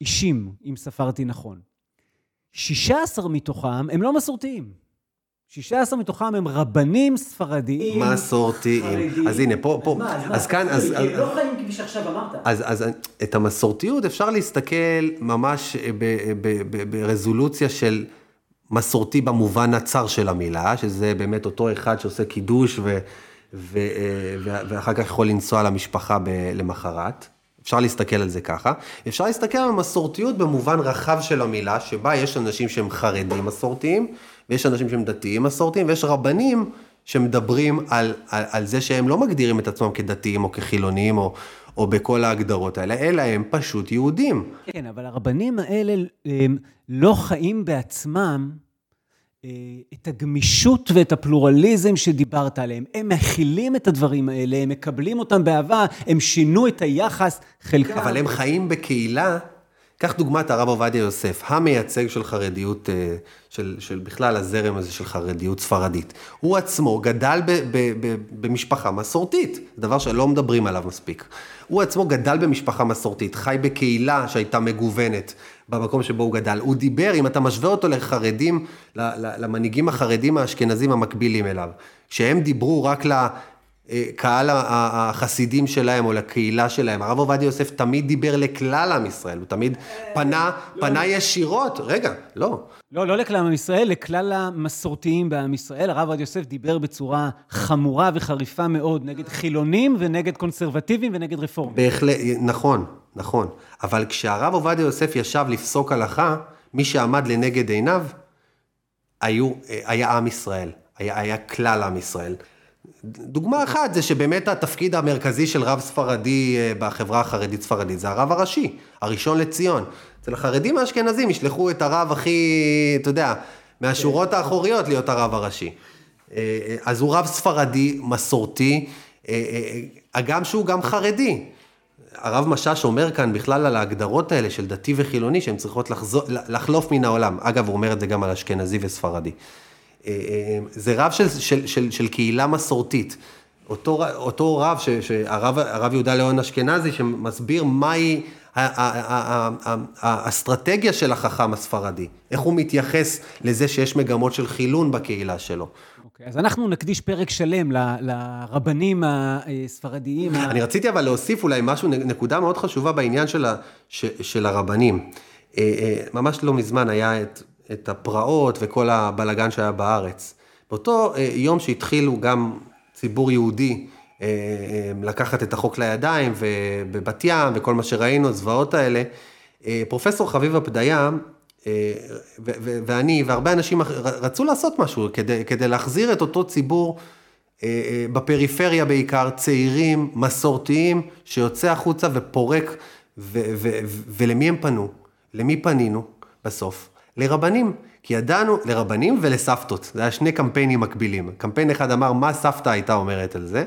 אישים, אם ספרתי נכון. 16 מתוכם הם לא מסורתיים. 16 מתוכם הם רבנים ספרדיים. מסורתיים. אז הנה, פה, פה, אז כאן, אז... הם לא חיים כפי שעכשיו אמרת. אז את המסורתיות אפשר להסתכל ממש ברזולוציה של מסורתי במובן הצר של המילה, שזה באמת אותו אחד שעושה קידוש ואחר כך יכול לנסוע למשפחה למחרת. אפשר להסתכל על זה ככה. אפשר להסתכל על המסורתיות במובן רחב של המילה, שבה יש אנשים שהם חרדים מסורתיים, ויש אנשים שהם דתיים מסורתיים, ויש רבנים שמדברים על, על, על זה שהם לא מגדירים את עצמם כדתיים או כחילונים או, או בכל ההגדרות האלה, אלא הם פשוט יהודים. כן, אבל הרבנים האלה הם לא חיים בעצמם אה, את הגמישות ואת הפלורליזם שדיברת עליהם. הם מכילים את הדברים האלה, הם מקבלים אותם באהבה, הם שינו את היחס, חלקם... אבל הם חיים בקהילה קח דוגמת הרב עובדיה יוסף, המייצג של חרדיות, אה, של, של בכלל הזרם הזה של חרדיות ספרדית. הוא עצמו גדל ב, ב, ב, במשפחה מסורתית, דבר שלא מדברים עליו מספיק. הוא עצמו גדל במשפחה מסורתית, חי בקהילה שהייתה מגוונת במקום שבו הוא גדל. הוא דיבר, אם אתה משווה אותו לחרדים, למנהיגים החרדים האשכנזים המקבילים אליו, שהם דיברו רק ל... קהל החסידים שלהם או לקהילה שלהם. הרב עובדיה יוסף תמיד דיבר לכלל עם ישראל, הוא תמיד פנה, פנה ישירות, רגע, לא. לא, לא לכלל עם ישראל, לכלל המסורתיים בעם ישראל. הרב עובדיה יוסף דיבר בצורה חמורה וחריפה מאוד נגד חילונים ונגד קונסרבטיבים ונגד רפורמים. בהחלט, נכון, נכון. אבל כשהרב עובדיה יוסף ישב לפסוק הלכה, מי שעמד לנגד עיניו היו, היה עם ישראל. היה, היה כלל עם ישראל. דוגמה אחת זה שבאמת התפקיד המרכזי של רב ספרדי אה, בחברה החרדית ספרדית זה הרב הראשי, הראשון לציון. אצל החרדים האשכנזים ישלחו את הרב הכי, אתה יודע, מהשורות האחוריות להיות הרב הראשי. אה, אז הוא רב ספרדי, מסורתי, הגם שהוא גם חרדי. הרב משאש אומר כאן בכלל על ההגדרות האלה של דתי וחילוני, שהן צריכות לחזור, לחלוף מן העולם. אגב, הוא אומר את זה גם על אשכנזי וספרדי. אה, אה, זה רב של, של, של, של קהילה מסורתית. אותו, אותו רב, ש, שהרב, הרב יהודה ליאון אשכנזי, שמסביר מהי האסטרטגיה של החכם הספרדי, איך הוא מתייחס לזה שיש מגמות של חילון בקהילה שלו. אוקיי, אז אנחנו נקדיש פרק שלם לרבנים הספרדיים. אני רציתי אבל להוסיף אולי משהו, נקודה מאוד חשובה בעניין של, ה, של הרבנים. אה, ממש לא מזמן היה את את הפרעות וכל הבלגן שהיה בארץ. באותו אה, יום שהתחילו גם ציבור יהודי אה, אה, לקחת את החוק לידיים, ובבת ים, וכל מה שראינו, הזוועות האלה, פרופסור חביבה פדיה, ואני והרבה אנשים רצו לעשות משהו כדי, כדי להחזיר את אותו ציבור בפריפריה בעיקר, צעירים, מסורתיים, שיוצא החוצה ופורק, ולמי הם פנו? למי פנינו בסוף? לרבנים. כי ידענו, לרבנים ולסבתות, זה היה שני קמפיינים מקבילים. קמפיין אחד אמר מה סבתא הייתה אומרת על זה,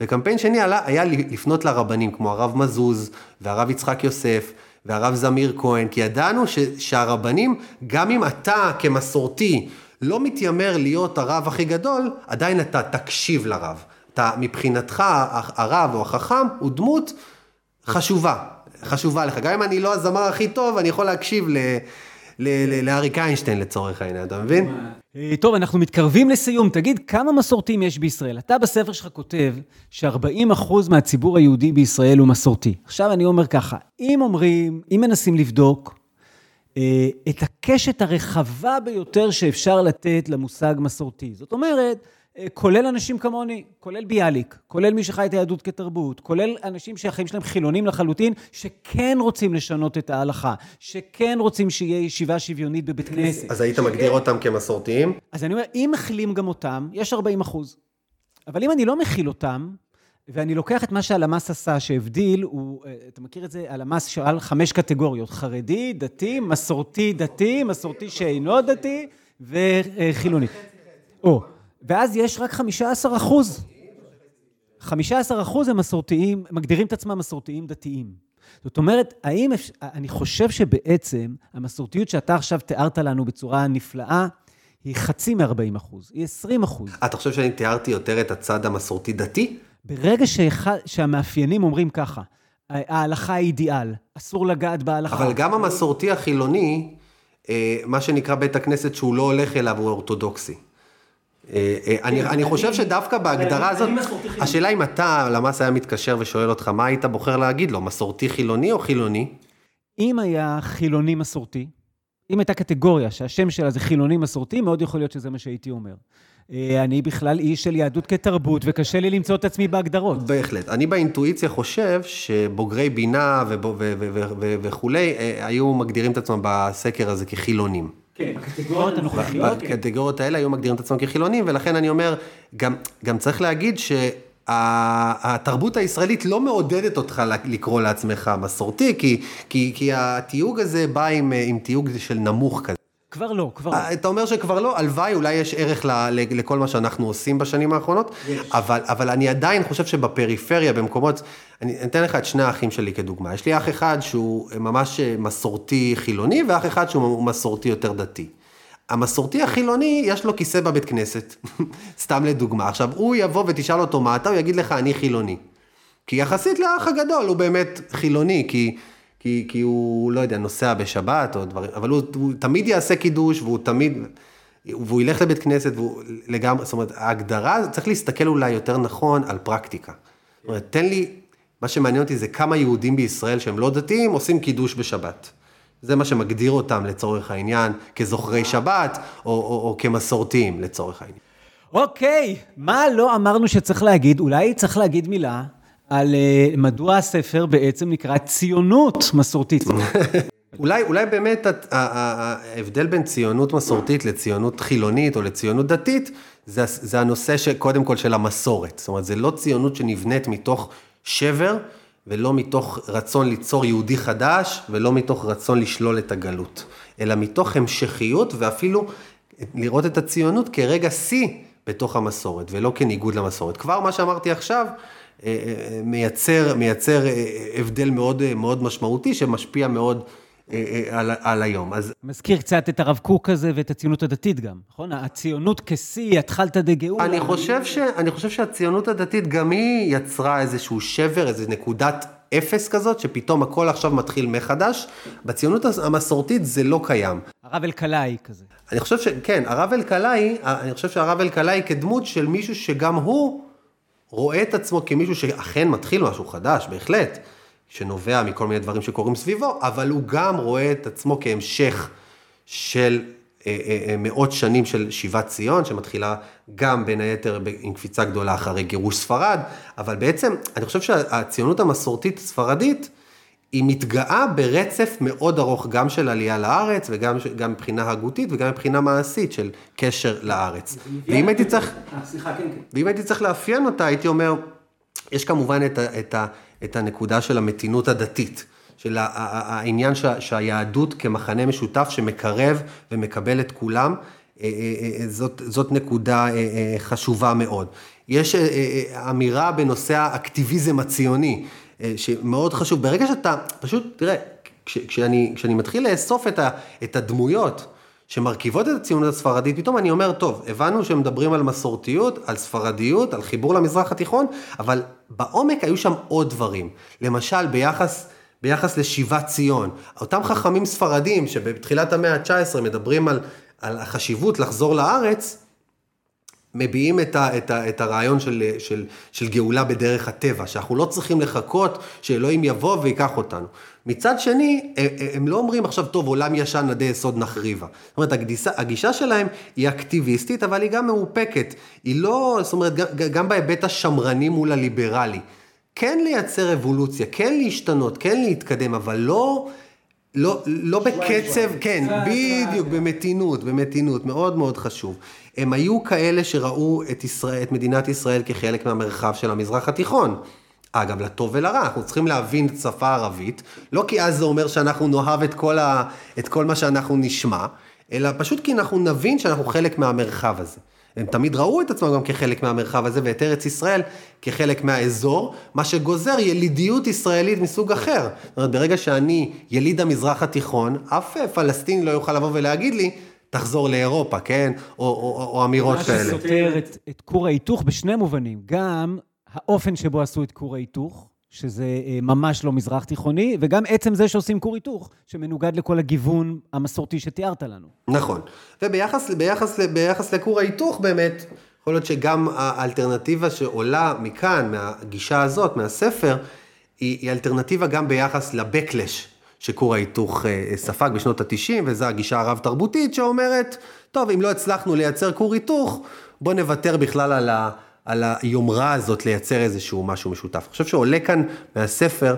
וקמפיין שני עלה, היה לפנות לרבנים, כמו הרב מזוז, והרב יצחק יוסף, והרב זמיר כהן, כי ידענו ש, שהרבנים, גם אם אתה כמסורתי לא מתיימר להיות הרב הכי גדול, עדיין אתה תקשיב לרב. אתה, מבחינתך, הרב או החכם הוא דמות חשובה, חשובה לך. גם אם אני לא הזמר הכי טוב, אני יכול להקשיב ל... לאריק איינשטיין לצורך העניין, אתה מבין? אה, טוב, אנחנו מתקרבים לסיום. תגיד, כמה מסורתיים יש בישראל? אתה בספר שלך כותב ש-40% מהציבור היהודי בישראל הוא מסורתי. עכשיו אני אומר ככה, אם אומרים, אם מנסים לבדוק אה, את הקשת הרחבה ביותר שאפשר לתת למושג מסורתי, זאת אומרת, כולל אנשים כמוני, כולל ביאליק, כולל מי שחי את היהדות כתרבות, כולל אנשים שהחיים שלהם חילונים לחלוטין, שכן רוצים לשנות את ההלכה, שכן רוצים שיהיה ישיבה שוויונית בבית כנסת. אז היית שכן... מגדיר אותם כמסורתיים? אז אני אומר, אם מכילים גם אותם, יש 40 אחוז. אבל אם אני לא מכיל אותם, ואני לוקח את מה שהלמ"ס עשה, שהבדיל, הוא, אה, אתה מכיר את זה? הלמ"ס שאל חמש קטגוריות, חרדי, דתי, מסורתי דתי, מסורתי שאינו דתי וחילוני. או, ואז יש רק 15 אחוז. 15 אחוז הם מסורתיים, מגדירים את עצמם מסורתיים דתיים. זאת אומרת, האם, אני חושב שבעצם המסורתיות שאתה עכשיו תיארת לנו בצורה נפלאה, היא חצי מ-40 אחוז, היא 20 אחוז. אתה חושב שאני תיארתי יותר את הצד המסורתי-דתי? ברגע שאחד, שהמאפיינים אומרים ככה, ההלכה היא אידיאל, אסור לגעת בהלכה. אבל גם המסורתי החילוני, אה, מה שנקרא בית הכנסת שהוא לא הולך אליו הוא אורתודוקסי. אה, אה, אני, אני חושב שדווקא בהגדרה הזאת, השאלה אם אתה, למ"ס היה מתקשר ושואל אותך, מה היית בוחר להגיד לו, מסורתי חילוני או חילוני? אם היה חילוני מסורתי, אם הייתה קטגוריה שהשם שלה זה חילוני מסורתי, מאוד יכול להיות שזה מה שהייתי אומר. אה, אני בכלל איש של יהדות כתרבות, וקשה לי למצוא את עצמי בהגדרות. בהחלט. אני באינטואיציה חושב שבוגרי בינה וכולי, היו מגדירים את עצמם בסקר הזה כחילונים. כן, בקטגוריות הנוכחיות. בקטגוריות האלה היו מגדירים את עצמם כחילונים, ולכן אני אומר, גם, גם צריך להגיד שהתרבות הישראלית לא מעודדת אותך לקרוא לעצמך מסורתי, כי, כי, כי התיוג הזה בא עם, עם תיוג של נמוך כזה. כבר לא, כבר לא. אתה אומר שכבר לא, הלוואי, אולי יש ערך ל, ל, לכל מה שאנחנו עושים בשנים האחרונות, אבל, אבל אני עדיין חושב שבפריפריה, במקומות, אני אתן לך את שני האחים שלי כדוגמה. יש לי אח אחד שהוא ממש מסורתי חילוני, ואח אחד שהוא מסורתי יותר דתי. המסורתי החילוני, יש לו כיסא בבית כנסת, סתם לדוגמה. עכשיו, הוא יבוא ותשאל אותו מה אתה, הוא יגיד לך, אני חילוני. כי יחסית לאח הגדול הוא באמת חילוני, כי... כי, כי הוא, לא יודע, נוסע בשבת או דברים, אבל הוא, הוא תמיד יעשה קידוש והוא תמיד, והוא ילך לבית כנסת והוא לגמרי, זאת אומרת, ההגדרה, צריך להסתכל אולי יותר נכון על פרקטיקה. זאת אומרת, תן לי, מה שמעניין אותי זה כמה יהודים בישראל שהם לא דתיים עושים קידוש בשבת. זה מה שמגדיר אותם לצורך העניין כזוכרי שבת או, או, או כמסורתיים לצורך העניין. אוקיי, מה לא אמרנו שצריך להגיד? אולי צריך להגיד מילה על uh, מדוע הספר בעצם נקרא ציונות מסורתית. אולי, אולי באמת ההבדל בין ציונות מסורתית לציונות חילונית או לציונות דתית, זה, זה הנושא שקודם כל של המסורת. זאת אומרת, זה לא ציונות שנבנית מתוך שבר, ולא מתוך רצון ליצור יהודי חדש, ולא מתוך רצון לשלול את הגלות, אלא מתוך המשכיות ואפילו לראות את הציונות כרגע שיא בתוך המסורת, ולא כניגוד למסורת. כבר מה שאמרתי עכשיו, אה, אה, מייצר, מייצר אה, הבדל מאוד, מאוד משמעותי, שמשפיע מאוד על, על היום. אז... מזכיר קצת את הרב קוק הזה ואת הציונות הדתית גם, נכון? הציונות כשיא, התחלת דגאולה. אני חושב, ש, אני חושב שהציונות הדתית גם היא יצרה איזשהו שבר, איזו נקודת אפס כזאת, שפתאום הכל עכשיו מתחיל מחדש. בציונות המסורתית זה לא קיים. הרב אלקלעי כזה. אני חושב שכן, הרב אלקלעי, אני חושב שהרב אלקלעי כדמות של מישהו שגם הוא רואה את עצמו כמישהו שאכן מתחיל משהו חדש, בהחלט, שנובע מכל מיני דברים שקורים סביבו, אבל הוא גם רואה את עצמו כהמשך של אה, אה, אה, מאות שנים של שיבת ציון, שמתחילה גם בין היתר עם קפיצה גדולה אחרי גירוש ספרד, אבל בעצם אני חושב שהציונות המסורתית הספרדית, היא מתגאה ברצף מאוד ארוך, גם של עלייה לארץ, וגם גם מבחינה הגותית וגם מבחינה מעשית של קשר לארץ. ואם הייתי צריך... סליחה, כן, כן. ואם הייתי צריך לאפיין אותה, הייתי אומר, יש כמובן את, ה, את, ה, את הנקודה של המתינות הדתית. של העניין שהיהדות כמחנה משותף שמקרב ומקבל את כולם, אה, אה, אה, זאת, זאת נקודה חשובה מאוד. יש אמירה בנושא האקטיביזם הציוני, שמאוד חשוב. ברגע שאתה, פשוט, תראה, כש, כשאני, כשאני מתחיל לאסוף את, ה, את הדמויות שמרכיבות את הציונות הספרדית, פתאום אני אומר, טוב, הבנו שמדברים על מסורתיות, על ספרדיות, על חיבור למזרח התיכון, אבל בעומק היו שם עוד דברים. למשל, ביחס... ביחס לשיבת ציון. אותם חכמים ספרדים שבתחילת המאה ה-19 מדברים על, על החשיבות לחזור לארץ, מביעים את, ה, את, ה, את הרעיון של, של, של גאולה בדרך הטבע, שאנחנו לא צריכים לחכות שאלוהים יבוא ויקח אותנו. מצד שני, הם לא אומרים עכשיו, טוב, עולם ישן עדי יסוד נחריבה. זאת אומרת, הגישה, הגישה שלהם היא אקטיביסטית, אבל היא גם מאופקת. היא לא, זאת אומרת, גם, גם בהיבט השמרני מול הליברלי. כן לייצר אבולוציה, כן להשתנות, כן להתקדם, אבל לא, לא, לא בקצב, כן, בדיוק, במתינות, במתינות, מאוד מאוד חשוב. הם היו כאלה שראו את, ישראל, את מדינת ישראל כחלק מהמרחב של המזרח התיכון. אגב, לטוב ולרע, אנחנו צריכים להבין את השפה הערבית, לא כי אז זה אומר שאנחנו נאהב את כל, ה, את כל מה שאנחנו נשמע, אלא פשוט כי אנחנו נבין שאנחנו חלק מהמרחב הזה. הם תמיד ראו את עצמם גם כחלק מהמרחב הזה, ואת ארץ ישראל כחלק מהאזור, מה שגוזר ילידיות ישראלית מסוג אחר. זאת אומרת, ברגע שאני יליד המזרח התיכון, אף פלסטיני לא יוכל לבוא ולהגיד לי, תחזור לאירופה, כן? או, או, או אמירות כאלה. מה שסותר את, את כור ההיתוך בשני מובנים. גם האופן שבו עשו את כור ההיתוך, שזה אה, ממש לא מזרח תיכוני, וגם עצם זה שעושים כור היתוך, שמנוגד לכל הגיוון המסורתי שתיארת לנו. נכון. וביחס ביחס, ביחס לכור ההיתוך באמת, יכול להיות שגם האלטרנטיבה שעולה מכאן, מהגישה הזאת, מהספר, היא, היא אלטרנטיבה גם ביחס לבקלש שכור ההיתוך אה, ספג בשנות ה-90, וזו הגישה הרב-תרבותית שאומרת, טוב, אם לא הצלחנו לייצר כור היתוך, בוא נוותר בכלל על ה... על היומרה הזאת לייצר איזשהו משהו משותף. אני חושב שעולה כאן מהספר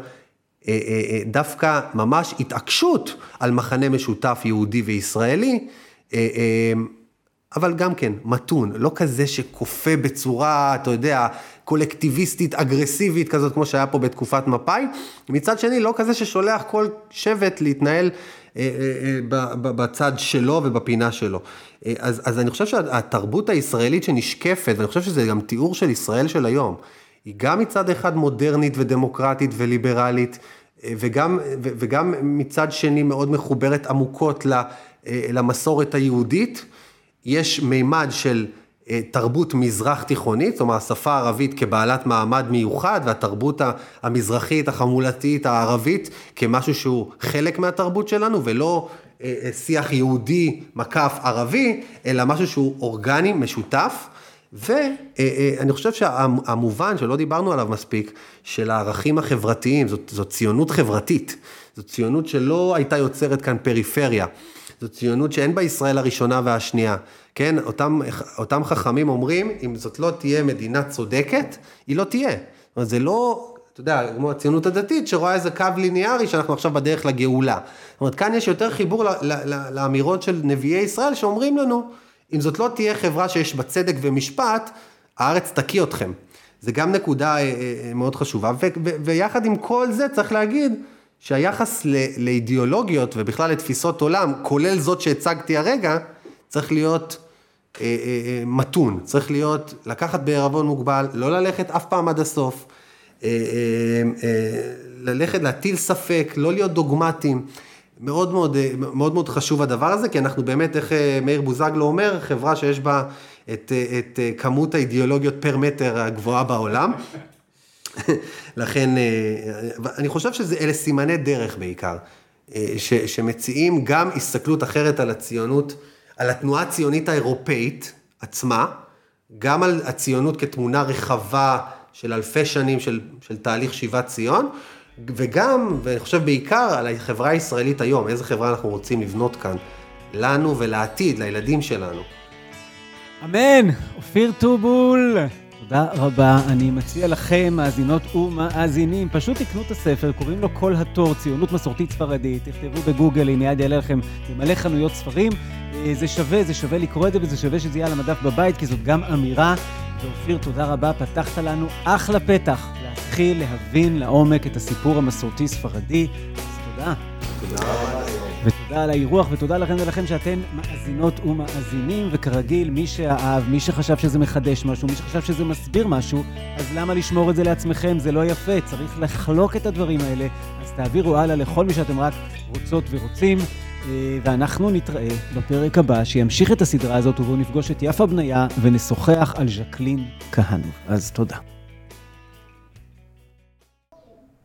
אה, אה, דווקא ממש התעקשות על מחנה משותף יהודי וישראלי, אבל גם כן מתון, לא כזה שכופה בצורה, אתה יודע, קולקטיביסטית, אגרסיבית כזאת, כמו שהיה פה בתקופת מפא"י, מצד שני, לא כזה ששולח כל שבט להתנהל אה, אה, אה, בצד שלו ובפינה שלו. אז, אז אני חושב שהתרבות הישראלית שנשקפת, ואני חושב שזה גם תיאור של ישראל של היום, היא גם מצד אחד מודרנית ודמוקרטית וליברלית, וגם, וגם מצד שני מאוד מחוברת עמוקות למסורת היהודית. יש מימד של תרבות מזרח תיכונית, אומרת השפה הערבית כבעלת מעמד מיוחד והתרבות המזרחית החמולתית הערבית כמשהו שהוא חלק מהתרבות שלנו ולא אה, אה, שיח יהודי מקף ערבי, אלא משהו שהוא אורגני, משותף. ואני חושב שהמובן שלא דיברנו עליו מספיק, של הערכים החברתיים, זאת, זאת ציונות חברתית, זאת ציונות שלא הייתה יוצרת כאן פריפריה. זו ציונות שאין בה ישראל הראשונה והשנייה, כן? אותם, אותם חכמים אומרים, אם זאת לא תהיה מדינה צודקת, היא לא תהיה. זאת אומרת, זה לא, אתה יודע, כמו הציונות הדתית, שרואה איזה קו ליניארי שאנחנו עכשיו בדרך לגאולה. זאת אומרת, כאן יש יותר חיבור לאמירות של נביאי ישראל שאומרים לנו, אם זאת לא תהיה חברה שיש בה צדק ומשפט, הארץ תקיא אתכם. זה גם נקודה אה, אה, מאוד חשובה, ויחד עם כל זה צריך להגיד שהיחס לאידיאולוגיות ובכלל לתפיסות עולם, כולל זאת שהצגתי הרגע, צריך להיות מתון, צריך להיות, לקחת בערבון מוגבל, לא ללכת אף פעם עד הסוף, ללכת להטיל ספק, לא להיות דוגמטיים. מאוד מאוד, מאוד מאוד חשוב הדבר הזה, כי אנחנו באמת, איך מאיר בוזגלו אומר, חברה שיש בה את, את כמות האידיאולוגיות פר מטר הגבוהה בעולם. לכן, אה, אני חושב שאלה סימני דרך בעיקר, אה, ש, שמציעים גם הסתכלות אחרת על הציונות, על התנועה הציונית האירופאית עצמה, גם על הציונות כתמונה רחבה של אלפי שנים של, של תהליך שיבת ציון, וגם, ואני חושב בעיקר על החברה הישראלית היום, איזה חברה אנחנו רוצים לבנות כאן, לנו ולעתיד, לילדים שלנו. אמן, אופיר טובול. תודה רבה. אני מציע לכם, מאזינות ומאזינים, פשוט תקנו את הספר, קוראים לו כל התור, ציונות מסורתית ספרדית. תכתבו בגוגל, אם מיד יעלה לכם במלא חנויות ספרים. אה, זה שווה, זה שווה לקרוא את זה, וזה שווה שזה יהיה על המדף בבית, כי זאת גם אמירה. ואופיר, תודה רבה, פתחת לנו אחלה פתח להתחיל להבין לעומק את הסיפור המסורתי ספרדי. אז תודה. תודה רבה. ותודה על האירוח, ותודה לכם ולכם שאתן מאזינות ומאזינים, וכרגיל, מי שאהב, מי שחשב שזה מחדש משהו, מי שחשב שזה מסביר משהו, אז למה לשמור את זה לעצמכם? זה לא יפה, צריך לחלוק את הדברים האלה, אז תעבירו הלאה לכל מי שאתם רק רוצות ורוצים. אה, ואנחנו נתראה בפרק הבא, שימשיך את הסדרה הזאת, ובו נפגוש את יפה בניה ונשוחח על ז'קלין כהנוב. אז תודה.